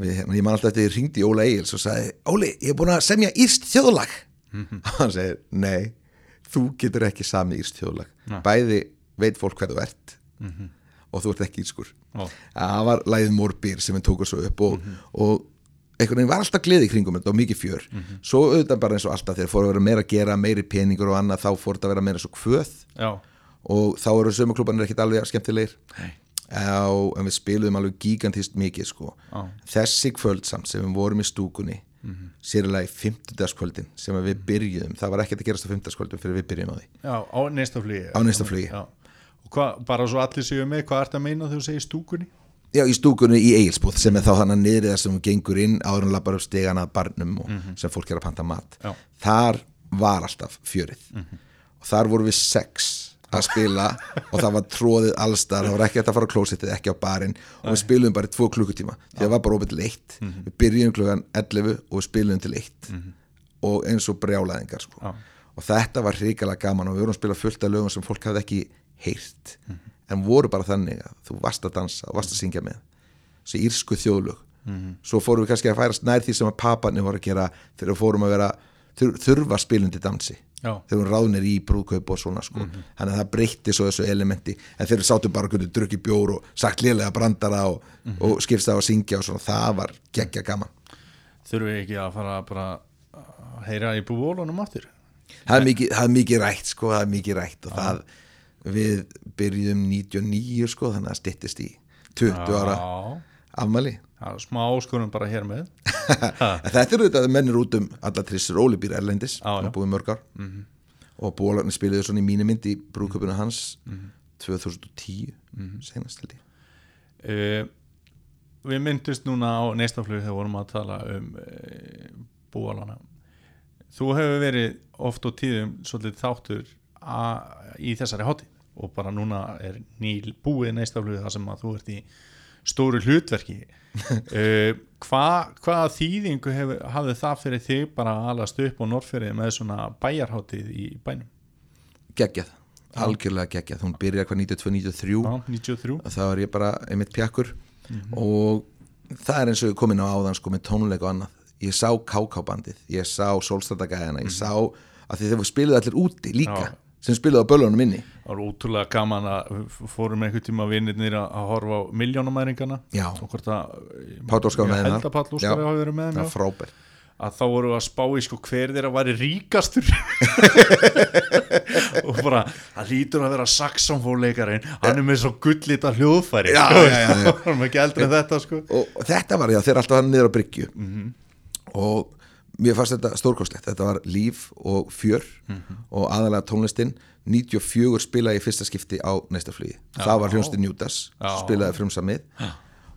við, hérna, ég man alltaf eftir ég ringdi í Óla Egils og sagði Óli, ég er búin að semja írst þjóðlag. Og hann segir, nei þú getur ekki sami írst þjóðlag. Nei. bæði veit fólk þú ert og þú ert ekki írskur. Já. það var læðið Morbír sem við tókum svo upp og, og einhvern veginn var alltaf gleði kringum þetta og mikið fjör. Svo auðvitað bara eins og alltaf þegar fóru að vera meira að gera meiri peningur og annað þá fór þetta að vera meira svo kvöð. Já, og þá eru sömuklúbanir ekkit alveg skemmtilegir. Nei. Já, en við spiluðum alveg gigantist mikið sko Já. þessi kvöld samt sem við vorum í stúkunni mm -hmm. sérlega í fimmtudagskvöldin sem við byrjuðum, það var ekkert að gerast á fimmtudagskvöldin fyrir við byrjuðum á því já, á næsta flugi Á næsta flugi. Og bara svo allir séu með, hvað ert að meina þegar þú segir stúkunni? Já, í stúkunni í Egilsbúð sem er þá þannig niður þar sem hún gengur inn áður en lappar upp stegana barnum og sem fólk er að panta mat Já. þar var alltaf fjörið og þar vorum við sex að spila og það var tróðið allstar, það var ekki að fara á klósitið ekki á barinn. Og við spiluðum bara í tvo klukkutíma því það var bara opið til eitt við byrjum klukkan 11 og við spiluðum til eitt. Og eins og brjálæðingar sko. Já. og þetta var hrikalega gaman og við vorum að spila fullt af lögum sem fólk hafði ekki heyrt. En voru bara þannig að þú varst að dansa og varst að syngja með. Þessi írsku þjóðlög. Svo fórum við kannski að færast nær því sem að paparnir voru að gera þegar við fórum að vera þurfa spilundi dansi. Já. þegar við ráðnir í brúðkaup og svona sko. þannig að það breytti svo þessu elementi. En þeir sátu bara að drukki bjór og sagt lélega brandara og, og skipst það að syngja og svona, það var geggja gaman. Þurfum við ekki að fara bara að heyra í búvólunum áttur? það er mikið, það er mikið rætt sko, það er mikið rætt. Og það við byrjuðum 99 sko, þannig að það styttist í 20 ára. Já, afmæli. Smá áskonum bara hér með. Þetta eru þetta mennir út um alla trissur Óli býr Erlendis, hann búið mörg ár. Og bólarnir spiluðu svona í mínu mynd í brúköpuna hans 2010 senast held ég. Uh, Við myndust núna á neistaflug þegar vorum að tala um uh, búalana Þú hefur verið oft og tíðum svolítið þáttur a, í þessari hátíð og bara núna er ný búið neistaflug þar sem að þú ert í stóru hlutverki. Uh, hva, hvaða þýðingu hef, hafði það fyrir þig bara að alast upp á Norrfjörði með svona bæjarhátíð í bænum? Geggjað, algjörlega geggjað. Hún byrjar hvað 92-93 Já, 93 þá er ég bara einmitt pjakkur. Og það er eins og komin á áðan sko með tónleik og annað. Ég sá KK-bandið, ég sá Solstadagæðina, ég sá að því þeir voru spiluð allir úti líka, Já. Sem spiluð á bölunum inni. Það var ótrúlega gaman að fórum einhvern tíma vinnirnir að að horfa á miljónumæringana Já. og hvort að Páll Óskar Ég held að Páll Óskar Já. hafi verið með frábært. Að þá voru að spá í sko hver þeirra væri ríkastur. Og bara það lítur að vera saxonfóleikarinn hann er með svo gullita hljóðfæri Já, sko. já, já, eldri en þetta sko. og, og þetta var já, þeir alltaf hann niður á bryggju. Og mér fannst þetta stórkostlegt, þetta var líf og fjör og aðalega tónlistin. 94 spilaði í fyrsta skipti á næsta flugi, það var hljónsti Newtas spilaði frumsamið.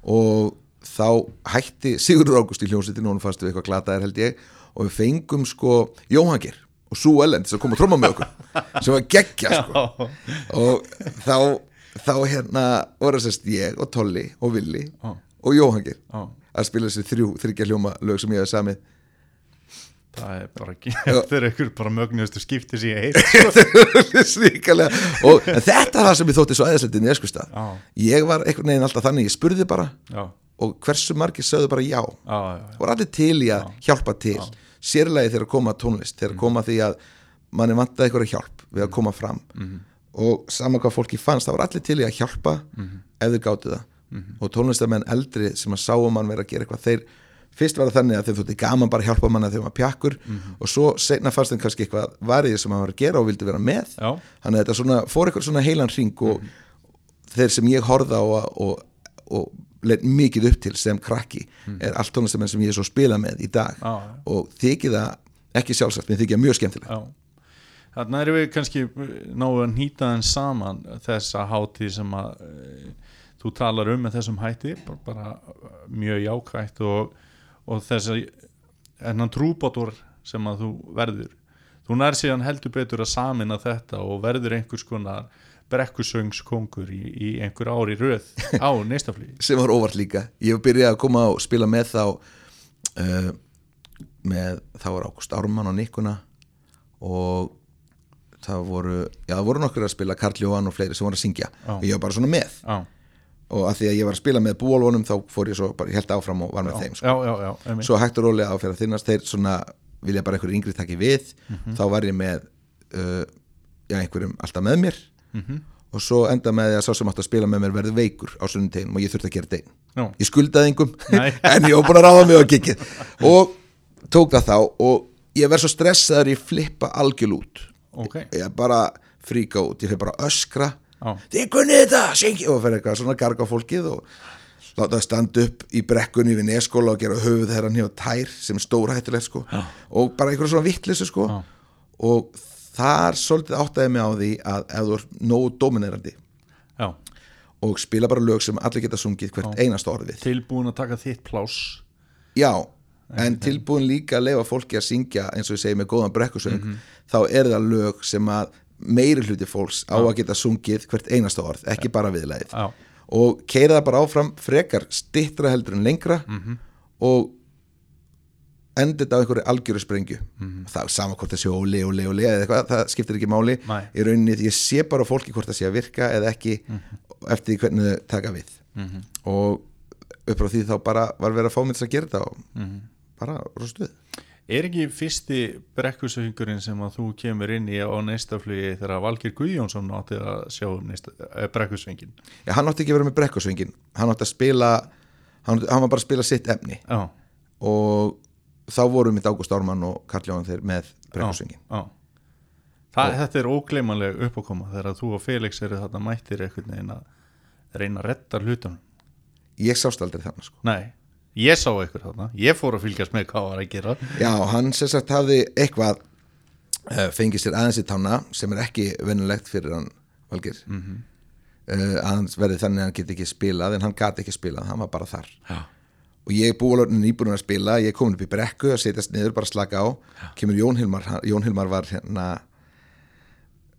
Og þá hætti Sigurður Ágúst í hljónsitin og hún fannst við eitthvað glataðir held ég. Og við fengum sko Jóhangir og Sú Ellend sem kom að tróma með okkur sem var geggja sko. Og þá, þá hérna voru þessast ég og Tolli og Willi Já. og Jóhangir að spila þessi þrjú, þryggja hljóma lög sem ég hef samið það er bara ekki þetta er einhver bara mögnuðustu skipti sem ég heit og en þetta er það sem ég þótti svo aðeinslegt í Já. ég var einhvern veginn alltaf þannig, ég spurði bara já, og hversu margir sögðu bara já. Já, já, já. voru allir til í að hjálpa til. Sérlega þegar að koma tónlist þegar að koma að því að manni vantaði einhverja hjálp við að koma fram. Og saman hvað fólki fannst, það voru allir til í að hjálpa ef þau gáttu það. Og tónlistamenn eldri sem að sáum mann vera að gera eitthvað þeir, fyrst var það þannig að þeim þótti gaman bara að hjálpa manna þegar maður pjakkur og svo seinna fannst þeim kannski eitthvað varðið sem maður var að gera og vildi vera með Já. þannig að þetta svona, fór eitthvað svona heilan hring og þeir sem ég horfða á og, og, og leit mikið upp til sem krakki er allt tónlistamenn sem ég er svo spila með í dag Já, já. og þykir það ekki sjálfsagt, mér þykir það mjög skemmtilegt Já. Þannig erum við kannski náðu að nýta þenn saman þessa hátíð sem að e, þú talar um með þessum hætti bara, bara mjög jákvægt og, og þess að ennan trúbátur sem að þú verður. Þú nær síðan heldur betur að samina þetta og verður einhvers konar brekkusöngskongur í, í einhver ári röð á neistaflýði sem var óvart líka, ég byrjaði að koma og spila með þá uh, með, þá var Ágúst Ármann og Nikkuna og það voru, já það voru nokkur að spila Karl Jóhann og fleiri sem voru að syngja. Já. og ég var bara svona með. Já, og að því að ég var að spila með búalvonum þá fór ég svo bara, ég held áfram og var með þeim sko. já, já, já, svo hægt og rólega á fyrir að þinnast þeir svona vilja bara einhverju yngri taki við Mhm. þá var ég með uh, já, einhverjum alltaf með mér Mhm. og svo enda með því að sá sem átt að spila með mér verði veikur á sunnudegin og ég þurfti að gera degin Já. ég skuldaði engum en ég var búin að ráða mig á kikið og tók það þá og ég verð svo stressaður ég flippa algjörl út Ok. ég bara fríka út, ég þið kunnið þetta, syngi og fyrir eitthvað svona garga fólkið og láta það standa upp í brekkunni við neskóla og gera höfuð þeirra nýja tær sem er stórhættulegt sko. Já. og bara einhverjum svona vittlisu sko. Já. og þar svolítið áttaði mig á því að ef þú ert nógu dominerandi já, og spila bara lög sem allir geta sungið hvert einasta orðið. Tilbúin að taka þitt pláss. Já, en tilbúin líka að leifa fólki að syngja eins og ég segi með góðan brekkusöng þá er það lög sem að meiri hluti fólks á að geta sungið hvert einasta orð, ekki bara viðlæðið og keira það bara áfram frekar stittra heldur en lengra og enda þetta á einhverju algjöru sprengju. Það er sama hvort það sé óli, óli, óli eða eitthvað, það skiptir ekki máli. Nei. í rauninni því ég sé bara á fólki hvort það sé að virka eða ekki eftir því hvernig þau taka við. Og upp frá því þá bara var verið að fá mér til að gera þetta og bara rosa stuð Er ekki fyrsti brekkusöngurinn sem að þú kemur inn í á neistaflugi þegar Valgir Guðjónsson átti að sjá um eh, brekkusöngin? Já, hann átti ekki að vera með brekkusvingin hann átti að spila hann, hann var bara að spila sitt efni Já, og þá vorum við Ágúst Ármann og Karl Jóhann þeir með. Það, Þetta er ógleymanleg uppákoma þegar að þú og Felix eru þarna mættir einhvern veginn að reyna að retta hlutunum. ég sást aldrei þarna sko Nei, ég sá eitthvað þarna, ég fór að fylgjast með hvað var að gera. Já, hann sem sagt hafði eitthvað uh, fengið sér aðeins í tána sem er ekki vennulegt fyrir hann Valgir mm -hmm. uh, aðeins verði þannig að hann geti ekki spilað en hann gati ekki spilað, hann var bara þar. Já. og ég er búin nýbúin að spila ég komin upp í brekku að setjast niður bara að slaka á. Kemur Jón Hilmar, hann- Jón Hilmar var hérna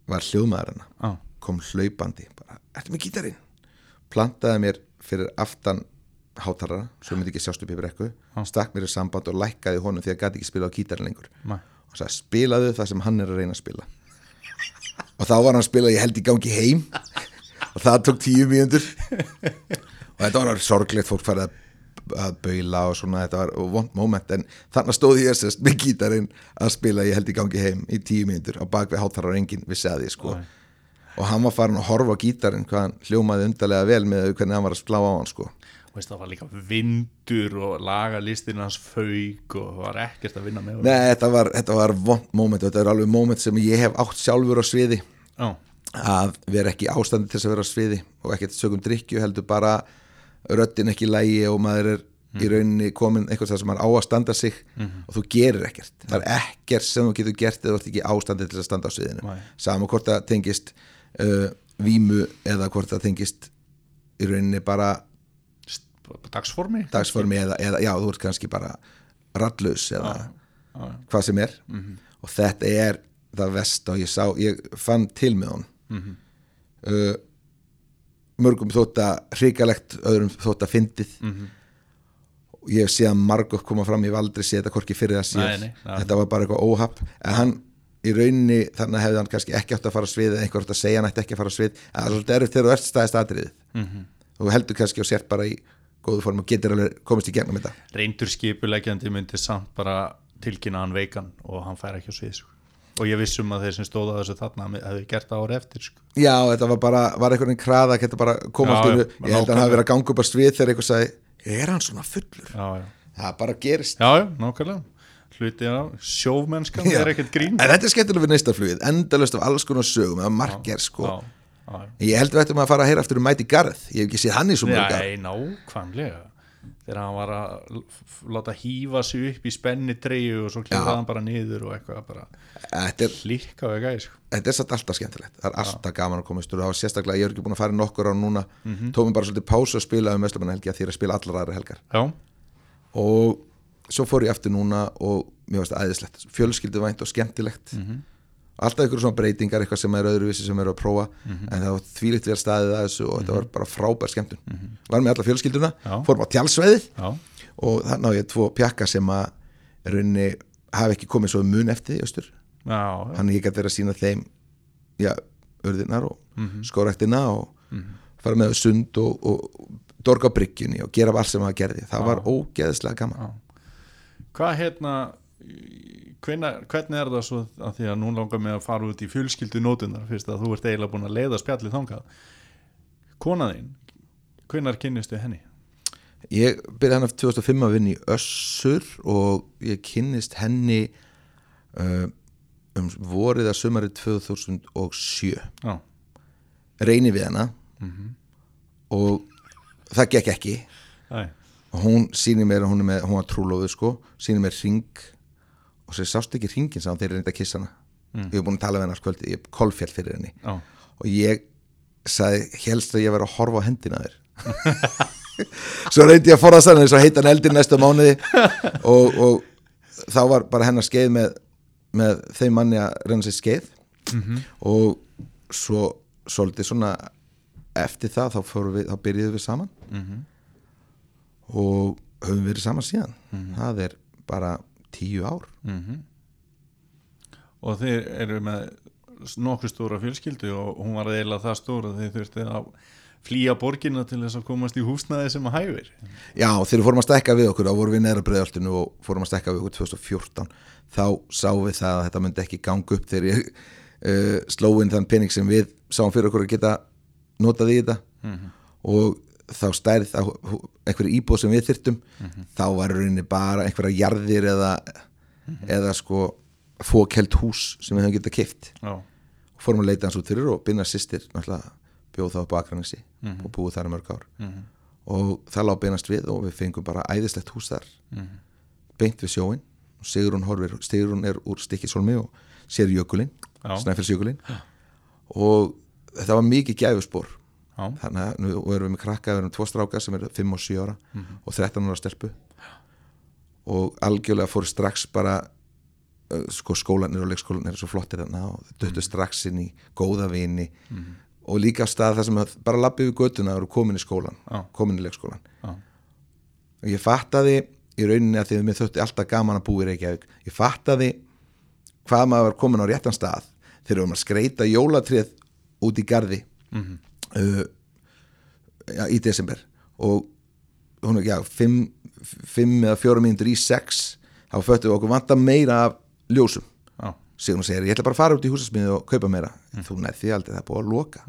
var hljóðmaður hann Já, kom hlaupandi bara, ertu með gítarinn? Plantaði mér fyrir aftan hátarara, svo myndi ekki sjást upp í brekku. Stakk mér í samband og lækkaði honum því að gæti ekki spila á gítarinn lengur. Nei. og sagði spilaðu það sem hann er að reyna að spila. Og þá var hann að spila ég held í gangi heim. Og það tók tíu mínútur. Og þetta var sorglegt fólk farið að baula og svona þetta var vond moment. En þannig stóð ég sérst með gítarinn að spila ég held í gangi heim í tíu mínútur. Á bakvið hátarar enginn vissi að því sko. Nei. og hann var farin að horfa á gítarinn hvað hann hljómaði undarlega vel með hvernig hann var að slá á hann sko. Og veist, það var líka vindur og lagalistin hans fauk og það var ekkert að vinna með. Nei, þetta var, þetta var vond moment þetta er alveg moment sem ég hef átt sjálfur á sviði. Já, að vera ekki ástandi til þess að vera á sviði og ekkert sögum drikju heldur bara röddin ekki lægi og maður er í rauninni komin eitthvað sem hann á að standa sig og þú gerir ekkert. Það er ekkert sem þú getur gert eða þú ert ekki ástandið til að standa á sviðinu. Nei. sama hvort það tengist uh, vímu eða hvort það tengist í rauninni bara dagsformi? Dagsformi eða, eða já, þú ert kannski bara rallus eða já. hvað sem er. Og þetta er það vest og ég sá, ég fann til með hún uh, mörgum þótt að hrikalegt öðrum þótt að fyndið. Og ég hef séð margótt koma fram ég hef aldrei séð þetta hvorki fyrir það já. þetta var bara eitthvað óhapp. En hann í rauninni þannig hefði hann kannski ekki átt að fara á svið eða einhver átt að segja hann ætti ekki að fara á svið. En það er svolítið erfitt þegar þú ert staðist atriðið Mhm. þú heldur kannski og sért bara í góðu form og getur alveg komist í gegnum þetta reyndur skipulegjandi myndi samt bara tilkynna hann veikan og hann fær ekki á svið sko. og ég vissum að þeir sem stóða þessu þarna hefði gert það ári eftir sko. Já, þetta var bara, var einhvern veginn kraða að geta bara komast Já, já, ég held að hann hafi verið að ganga upp á svið þegar einhver sagði, er hann svona fullur? já, já, Það bara gerist já, já, nákvæmlega hluti af sjófmennskan Já. er ekkert grín En þetta er skemmtilega við neista flugið, endalust af alls konar sögum eða margir sko já, já. Ég held við ættum að fara að heyra aftur um Mighty Garth Ég hef ekki séð hann í svo mörg ár. Nei, nákvæmlega. Þegar hann var að láta hýfa sig upp í spenni treyju og svo kljóða hann bara niður og eitthvað bara hlýrka og eitthvað sko. þetta er satt alltaf skemmtilegt. Það er alltaf gaman að koma í stúru Það var sérstaklega, ég er ekki búin að fara nokkur á núna. Mm -hmm. Tókum bara svolítið pásu að spila um Veslumanna helgi að því að spila allar aðra helgar. Já, og svo fór ég aftur núna og mér varst það æðislegt. Fjölskylduvænt og skemmtilegt alltaf ykkur svona breytingar, eitthvað sem er öðruvísi sem er að prófa, en það var þvílitt vel staðið að þessu og þetta var bara frábær skemmtun. Var með alla fjölskylduna, Já. fórum á tjálsveðið já, og þannig á ég tvo pjakka sem að runni hafi ekki komið svo mun eftir því austur, já, já. hann ég gæti verið að sína þeim já, örðirnar og mm skórektina og fara með sund og, og dorga bryggjunni og gera allt sem það gerði, það var ógeðslega gaman. Hvað hérna hvenar, hvernig er það svo að því að nú langar mig að fara út í fjölskyldu nótunar fyrst að þú ert eiginlega búin að leiða spjallið þangað? Kona þín hvenar kynnistu henni? Ég byrjaði hann af 2005 að vinna í Össur og ég kynnist henni uh, um vorið að sumari 2007 Já, reyni við hana. Og það gekk ekki. Æ, hún sýnir mér hún, með, hún var trúlóðu sko, sýnir mér ring og sér sást ekki ringin sá þeir reynda að kissa hana. Ég hef búin að tala við hennar skvöldi, ég kolfjall fyrir henni. Já, og ég sagði helst að ég var að horfa á hendina þér? Svo reyndi ég að forðast hann og heita hann eldir næsta mánuði. Og, og þá var bara hennar skeið með, með þeim manni að reyna sér skeið. Og svo svolítið svona eftir það þá, við, þá byrjuðum við saman. Og höfum verið saman síðan. Það er bara tíu ár. Og þeir eru með nokkuð stóra fjölskyldu og hún var eiginlega það stóra þeir þurfti að flýja borgina til þess að komast í húsnaði sem að hæfir. Já, þegar við fórum að stekka við okkur. Þá vorum við neðra breiðaltinu og fórum að stekka við okkur 2014 þá sáum við það að þetta myndi ekki ganga upp þegar ég uh, sló inn þann pening sem við sáum fyrir okkur að geta notað í þetta. Og þá stærð á einhverju íbúð sem við þyrtum þá var rauninni bara einhverja jarðir eða, eða sko fókelt hús sem við höfum getað kift Já, og fórum að leita hans út fyrir og binna sýstir bjóð þá upp á Akranesi og búið þar mörg ár. Og það lág beinast við og við fengum bara æðislegt hús þar. Beint við sjóin og Sigrún horfir, Sigrún er úr stikkisólmi og sér jökulinn, Já. snæfellsjökulinn. Og þetta var mikið gæfuspor þannig að nú erum við með krakka við erum tvo strákar sem eru 5 og 7 ára og 13 ára stelpu. Og algjörlega fór strax bara uh, sko skólanir og leikskólanir er svo flottir þarna og döttu strax inn í góða vini. Og líka stað þar sem að bara lappi við göttuna og eru komin í skólan Já. komin í leikskólan já, og ég fattaði í rauninni að því að mér þótti alltaf gaman að búa í Reykjavík ég fattaði hvað maður var komin á réttan stað þegar að skreita jólatrið út í garði. Uh, já, í desember. Og hún er já, fimm, fimm eða fjóra mínútur í sex þá föttum við okkur vanta meira af ljósum. Já, Sigrun segir, ég ætla bara að fara út í húsasmiði og kaupa meira. Þú nefði því aldrei, það er búið að loka.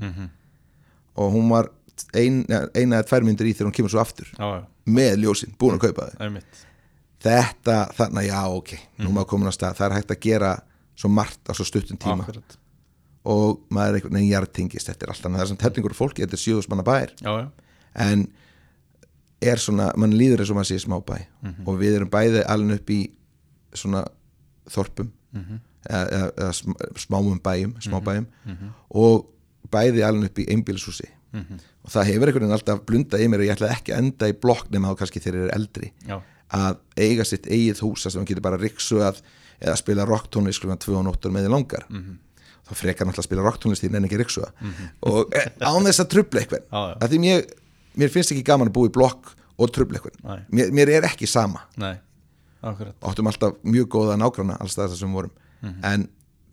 Og hún var ein, eina eða tvær myndir í þegar hún kemur svo aftur já, með ljósin, búin að kaupa þau. Þetta, þarna, já, ok. Nú maður komin á stað, það er hægt að gera svo margt á svo stuttum tíma. Akkurat. Og maður er einhvern veginn jartingist þetta er alltaf, það er sem tellingur fólki, þetta er sjöðusmanna bær. Já, já, en er svona, mann líður eins og maður sé í smábæ og við erum bæði alveg upp í svona þorpum eða, eða, eða sm- smáum bæjum, smábæjum. Og bæði alveg upp í einbýlishúsi. Og það hefur einhvern veginn alltaf blundað í mér og ég ætla ekki að enda í blokk nema þá kannski þeir eru eldri. Já, að eiga sitt eigið húsa sem hann getur bara riksu að eða spila rocktónlist klukkan 2 og nóttur með því langar þá frekar náttúrulega að spila rocktónlist í en ekki riksu og eh, án þess að trubla eitthvað já. að því mér, mér finnst ekki gaman að búa í blokk og trubla eitthvað mér, mér er ekki sama. Nei, akkurat. Áttum alltaf mjög góða nágranna alls það sem við vorum. En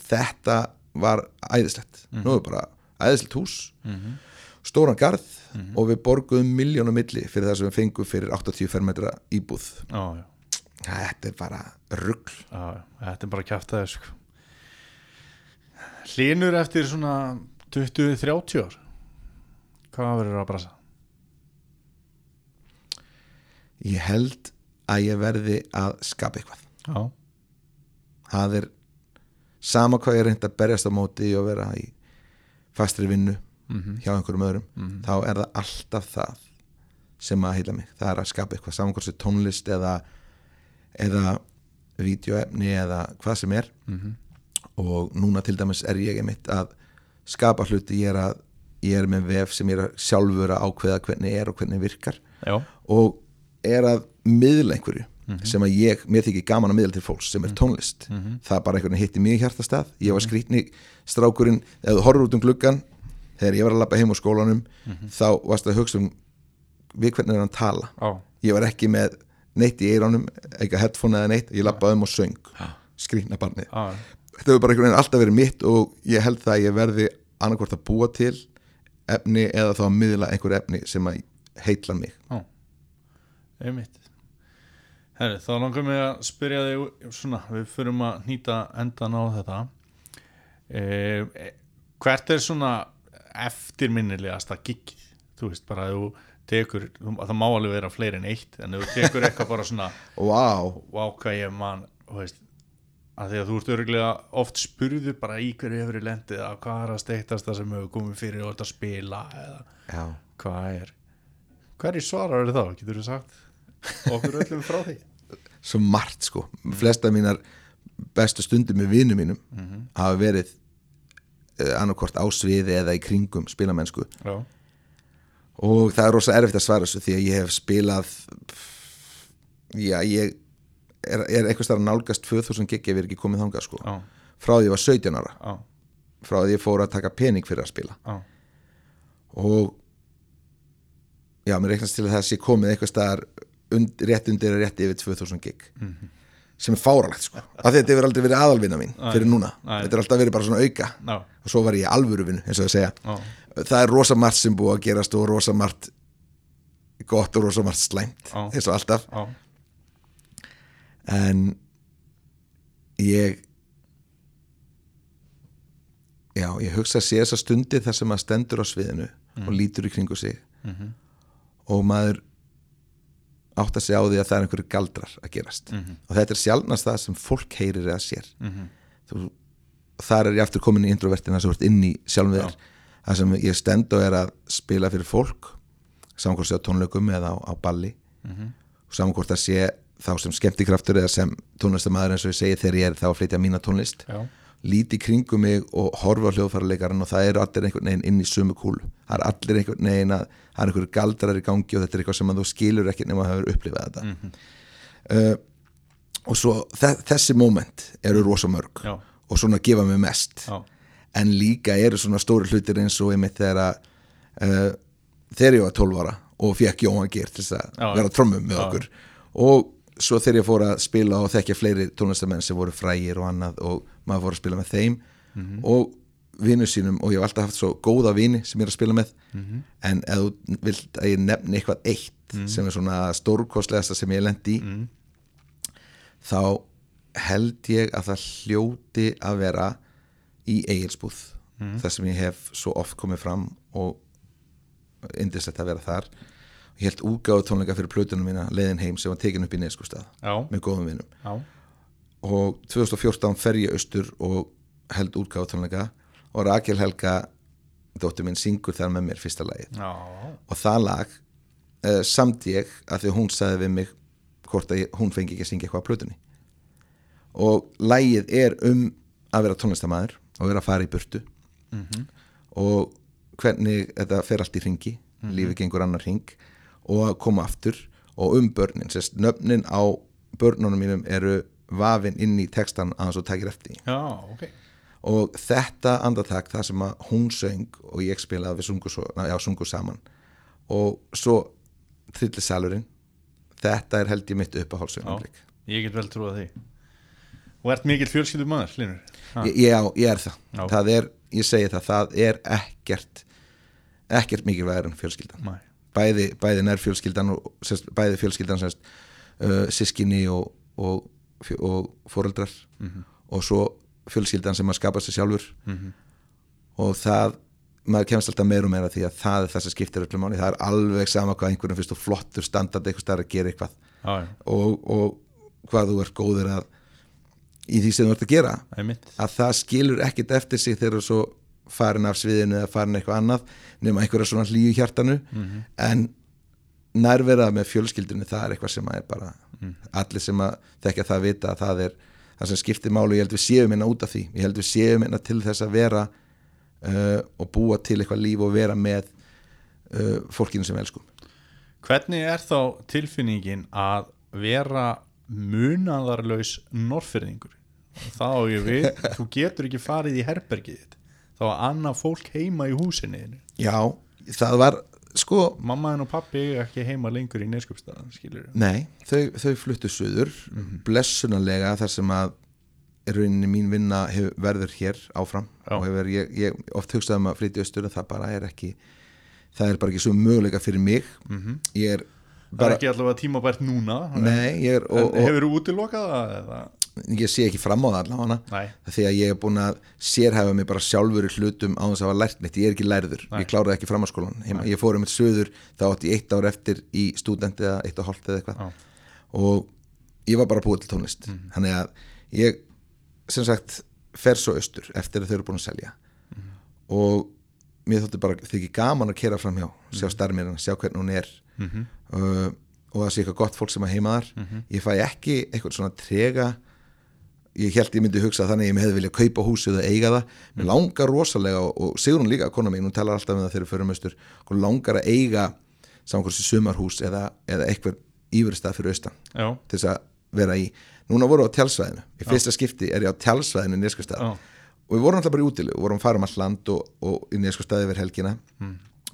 þetta var æðislegt. Nú er bara æðislegt hús stóran garð og við borguðum miljónum milli fyrir það sem við fengum fyrir 80 fermetra íbúð. Já, þetta er bara rugg já, já, þetta er bara kjátt að þessu Hlynur eftir svona 20-30 ár. Hvað verður að brasa? ég held að ég verði að skapa eitthvað. Já, það er sama hvað ég reynd að berjast á móti og vera í fastri vinnu hjá einhverjum öðrum þá er það alltaf það sem að heila mig, það er að skapa eitthvað saman hvort sem tónlist eða eða vídeoefni eða hvað sem er og núna til dæmis er ég einmitt að skapa hluti, ég er að ég er með vef sem ég er sjálfur að ákveða hvernig er og hvernig virkar. Já, og er að miðla einhverju sem að ég, mér þykir gaman að miðla til fólks sem er tónlist. Það bara einhvern hitti mjög hjartastað. Ég var skrýtni strákurinn eða horfur út um gluggan þegar ég var að labba heim á skólanum þá varst að hugsa um við hvernig er hann að tala. Já, ég var ekki með neitt í eyránum eitthvað headphone eða neitt, ég labbaði um og söng. Skrýtna barnið. Já, þetta hefur bara einhvern veginn alltaf verið mitt og ég held það að ég verði annarkvort að búa til efni eða þá að miðla einhver efni sem að heitla mig. Já. Einmitt. Herri, þá langar mig að spyrja þig svona, við fyrum að nýta endan á þetta. E, e, hvert er svona eftirminnilegasta giggið? Þú veist bara að þú tekur það má alveg vera fleiri en eitt en þú tekur eitthvað bara svona Vá, vá hvað ég man þú veist að því að þú ert örgulega oft spurður bara í hverju hefur lendið að hvað er að steiktast það sem hefur komið fyrir og að spila eða já. hvað er hverju svarar er þá, getur þú sagt okkur öllum frá því? Svo margt sko, flesta mínar bestu stundir með vinum mínum hafa verið uh, annarkvort á sviði eða í kringum spilamennsku. Já, og það er rosa erfitt að svara þessu því að ég hef spilað já, ég er, er eitthvað starf nálgast 2000 gig ef ég er ekki komið þangað sko. Já, frá því ég var 17 ára, já, frá því ég fór að taka pening fyrir að spila. Já, og já, mér reiknast til það sé komið eitthvað staðar und, rétt undir rétt yfir 2000 gig. Sem er fáralegt sko. Af því þetta hefur aldrei verið aðalvinna mín fyrir núna. Þetta er alltaf verið bara svona auka. Og svo var ég alvöru vinnu, eins og að segja. Það er rosa margt sem búið að gerast og rosa margt gott og rosa margt slæmt eins og alltaf en ég já, ég hugsa að sé þessa stundir þar sem maður stendur á sviðinu og lítur í kringu sig. Og maður átt að segja á því að það er einhverju galdrar að gerast. Og þetta er sjálfnast það sem fólk heyrir eða sér. Þú, þar er ég aftur komin í introvertina sem ert inn í sjálfum þér. Það sem ég stend og er að spila fyrir fólk saman hvort sé á tónleikum eða á, á balli. Og saman hvort að sé þá sem skemmtikraftur eða sem tónlistamæður eins og ég segi þegar ég er þá að flytja mína tónlist. Já, líti kringum mig og horfa á hljóðfæraleikaran og það eru allir einhvern veginn inn í sömu kúlu. Það er allir einhvern veginn að það er einhverju galdrar í gangi og þetta er eitthvað sem þú skilur ekki nema að hafa upplifað þetta. Uh, og svo þe þessi moment eru rosa mörg Já. og svona gefa mig mest. Já, en líka eru svona stóri hlutir eins og einmitt þegar að uh, þegar ég var 12 ára og fekk Jóhann Geir til að vera trommum með okkur. Og svo þegar ég fór að spila og þekkja fleiri tónlistamenn sem voru frægir og annað og maður fór að spila með þeim og vinnu sínum og ég hef alltaf haft svo góða vini sem ég er að spila með. En ef þú vilt að ég nefni eitthvað eitt sem er svona stórkostlegasta sem ég lendi í þá held ég að það hljóti að vera í eigilsbúð þar sem ég hef svo oft komið fram og indislegt að vera þar ég held úgáðu tónleika fyrir plötunum mína leiðin heim sem var tekin upp í neskustad með góðum vinum. Já, og 2014 fer ég austur og held útgáðu tónleika og Rakel Helga dóttir minn syngur þar með mér fyrsta lagið. Já, og það lag uh, samt ég að því hún sagði við mig hvort að ég, hún fengi ekki að syngja eitthvað á plötunni. Og lægið er um að vera tónlistamæður og vera að fara í burtu. Og hvernig þetta fer allt í ringi lífið gengur annar ring og að koma aftur. Og um börnin sérst nöfnin á börnunum mínum eru vafin inn í textan að hann svo takir eftir Já, ok. Og þetta andartak það sem að hún söng og ég spilaði við sungu, svo, já, sungu saman. Og svo trillir salurinn þetta er held ég mitt uppáhalsum Já, ég get vel trúið því. Og ert mikill fjölskyldur maður, Linur já, ég er það. Já. það er, ég segi það, það er ekkert ekkert mikilvægur en fjölskyldan. Nei. Bæði, bæði nær fjölskyldan og sérst, bæði fjölskyldan sérst, uh, sískinni og, og, og foreldrar. Mhm. og svo fjölskyldan sem að skapa sig sjálfur. Mhm. og það maður kemst alltaf meir og meira því að það er það sem skiptir öllum máli, það er alveg sama hvað einhverjum finnst og flottur standard eitthvað stær að gera eitthvað. Já, og, og hvað þú ert góður að í því sem þú ert að gera. Er að það skilur ekkit eftir sig þegar þú svo farin af sviðinu eða farin eitthvað annað nema einhverja svona hlýju hjartanu. En nærverða með fjölskyldinu það er eitthvað sem að er bara allir sem að þekka það vita að það er það sem skiptir máli. Og ég held við séum hérna út af því. Ég held við séum hérna til þess að vera uh, og búa til eitthvað líf og vera með uh, fólkinu sem elskum. Hvernig er þá tilfinningin að vera munaðarlaus norfyrðingur? Þá á ég við, þú getur ekki farið í herbergið þitt þá að annað fólk heima í húsinni já, það var sko, Mamma þinn og pappi ekki heima lengur í neskjöpstaðan, skilur nei þau, þau fluttu suður blessunarlega þar sem að rauninni mín vinna hef, verður hér áfram Já. og hefur ég, ég oft hugsaði um að flytja austur en það bara er ekki það er bara ekki svo möguleika fyrir mig Mhm. ég er Það er bara ekki allavega tímabært núna nei, er og, og hefur þú útilokað það? Ég sé ekki fram á það allavega Nei, því að ég er búin að sérhæfa mig bara sjálfur í hlutum á þess að hafa lært neitt, ég er ekki lærður. Nei. ég kláraði ekki framhanskólan, ég fór um eitt söður þá átti ég eitt ár eftir í stúdent eða eitt og hálft eða eitthvað. Já. og ég var bara búið til tónlist. Þannig að ég sem sagt fer svo austur eftir að þau eru búin að selja. Og mér þótti bara þykir gaman að kera fram hjá sjá starmirinn, sjá hvernig hún er. Uh, og það sé eitthvað gott fólk sem að heima þar. Ég fæ ekki eitthvað svona trega ég held ég myndi hugsa þannig að ég hefði viljað kaupa húsið og eiga það. Mér langar rosalega og, og Sigrun líka, kona mín, hún talar alltaf um það þegar förum austur hún langar að eiga hversu sumarhús eða, eða eitthvað íveristað fyrir austan já, til þess að vera í. Núna voru á tjálsvæðinu, í fyrsta skipti er ég á tjálsvæðinu í Neskustad Já. og við vorum alltaf bara í útilu, vorum að fara um all land og, og í Neskustad yfir helgina mm.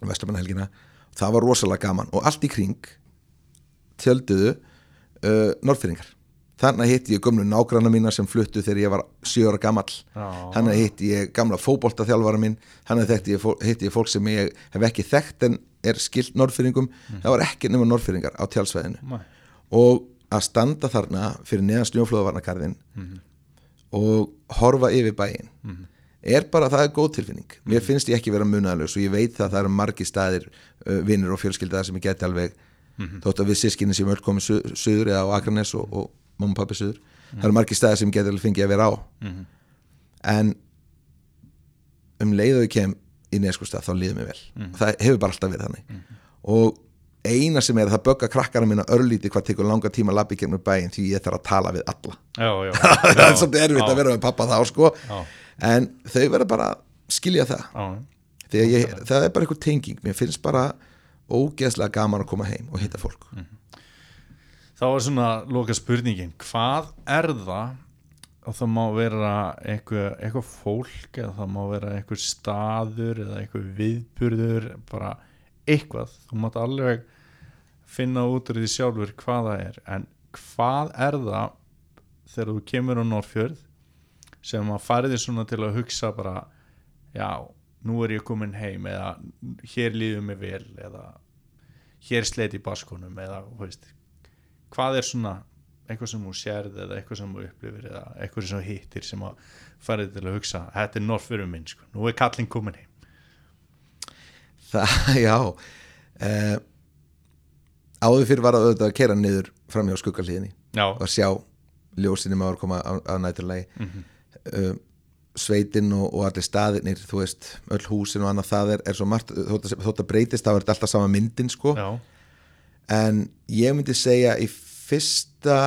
Vestamanna það var rosalega gaman og allt í kring tjölduðu uh, norðfyrringar þannig hitti ég gömlu nágranna mína sem fluttu þegar ég var sjö ára gamall. Já. þannig hitti ég gamla fótboltaþjálfara minn. Þannig hitti ég, fólk sem ég hef ekki þekkt en er skilt norðfyrringum það var ekki nema norðfyrringar á tjálsvæðinu Nei. og að standa þarna fyrir neðan snjóflóðavarnakarðin og horfa yfir bæinn er bara, það er góð tilfinning. Mér finnst ég ekki vera munaðalös og ég veit það að það eru margi staðir vinnir og fjölskyldaðar sem ég geti alveg þótt að við sískinni sem öll komið su suður eða á Akranes og, og mamma og pappi suður. Það eru margi staðir sem ég alveg fengið að vera á. En um leið og ég kem í neskustaf þá líður mér vel. Og það hefur bara alltaf verið þannig. Og eina sem er að það bögga krakkana mína örlíti hvað tekur langa tíma að labbi gegnum bæinn því ég þarf að tala við alla. Já, já, það er svolítið erfitt að vera með pappa þá sko. Já. en þau verða bara að skilja það. Já, að ég, það er bara eitthvað tenging. Mér finnst bara ógeðslega gaman að koma heim og hitta fólk þá er svona loka spurningin hvað er það? Og það má vera eitthvað, eitthvað fólk eða það má vera eitthvað staður eða eitthvað viðburður bara eitthvað, þú mátt alveg finna út úr því sjálfur hvað það er. En hvað er það þegar þú kemur á Norrfjörð sem að fari þér svona til að hugsa bara já, nú er ég komin heim eða hér líður mig vel eða hér sleit í baskunum eða þú veist, hvað er svona eitthvað sem þú sérð eða eitthvað sem þú upplifir eða eitthvað sem þú hittir sem að farið til að hugsa, þetta er norðfyrir minn sko. nú er kallinn komin heim. Það, já eh, áður fyrir var að auðvitað að kera niður fram hjá skuggalíðinni og að sjá ljósinni maður koma á, á næturlegi mm Mhm. uh, sveitin og, og allir staðinir þú veist, öll húsin og annað það er, er svo margt að, þótt að breytist þá er þetta alltaf sama myndin sko. Já, en ég myndi segja í fyrsta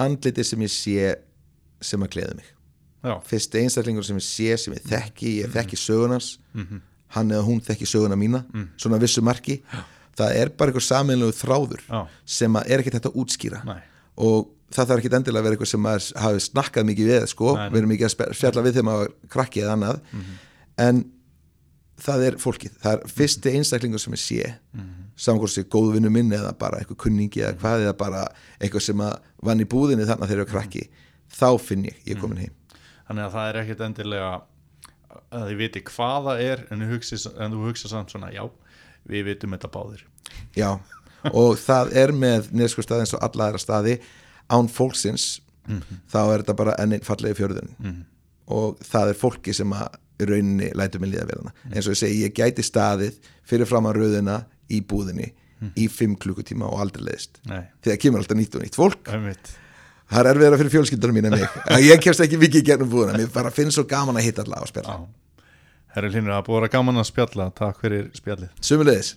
andliti sem ég sé sem að gleði mig. Já, fyrsti einstaklingur sem ég sé sem ég þekki, ég þekki sögunars hann eða hún þekki söguna mína svona vissu marki. Það er bara einhver saminlegu þráður Já. sem er ekkert hægt að útskýra. Nei. og það þarf ekkert endilega að vera eitthvað sem maður hafi snakkað mikið við sko, Nei, við erum ekki að fjalla við þegar maður var krakki eða annað. En það er fólkið. Það er fyrsti einstaklingur sem ég sé mm saman hvort sé góðvinnu minn eða bara eitthvað kunningi eða hvað eða bara eitthvað sem að vann í búðinni þannig að þeir eru krakki. Þá finn ég, ég er komin heim. Þannig að það er ekkit endilega að þið viti hvað það er en hugsi, en þú hugsa samt svona já, við vitum þetta báðir. Já, og það er með neðskurstað eins og alla aðra staði án fólksins þá er þetta bara enn einn fallegi fjörðun og það er fólki sem að í rauninni lætur mig líða vel hana eins og ég segi, ég gæti staðið fyrir fram að rauðina í búðinni í fimm klukkutíma og aldrei leiðist Nei, þegar kemur alltaf nýtt og nýtt fólk. Það er erfiðara fyrir fjölskyldunum mín en mig. Ég kemst ekki mikið í gernum búðina. Mér bara finnst svo gaman að hitta alla og spjalla. Herri Hlynur, það búið að gaman að spjalla. Takk fyrir spjallið. Sumulegis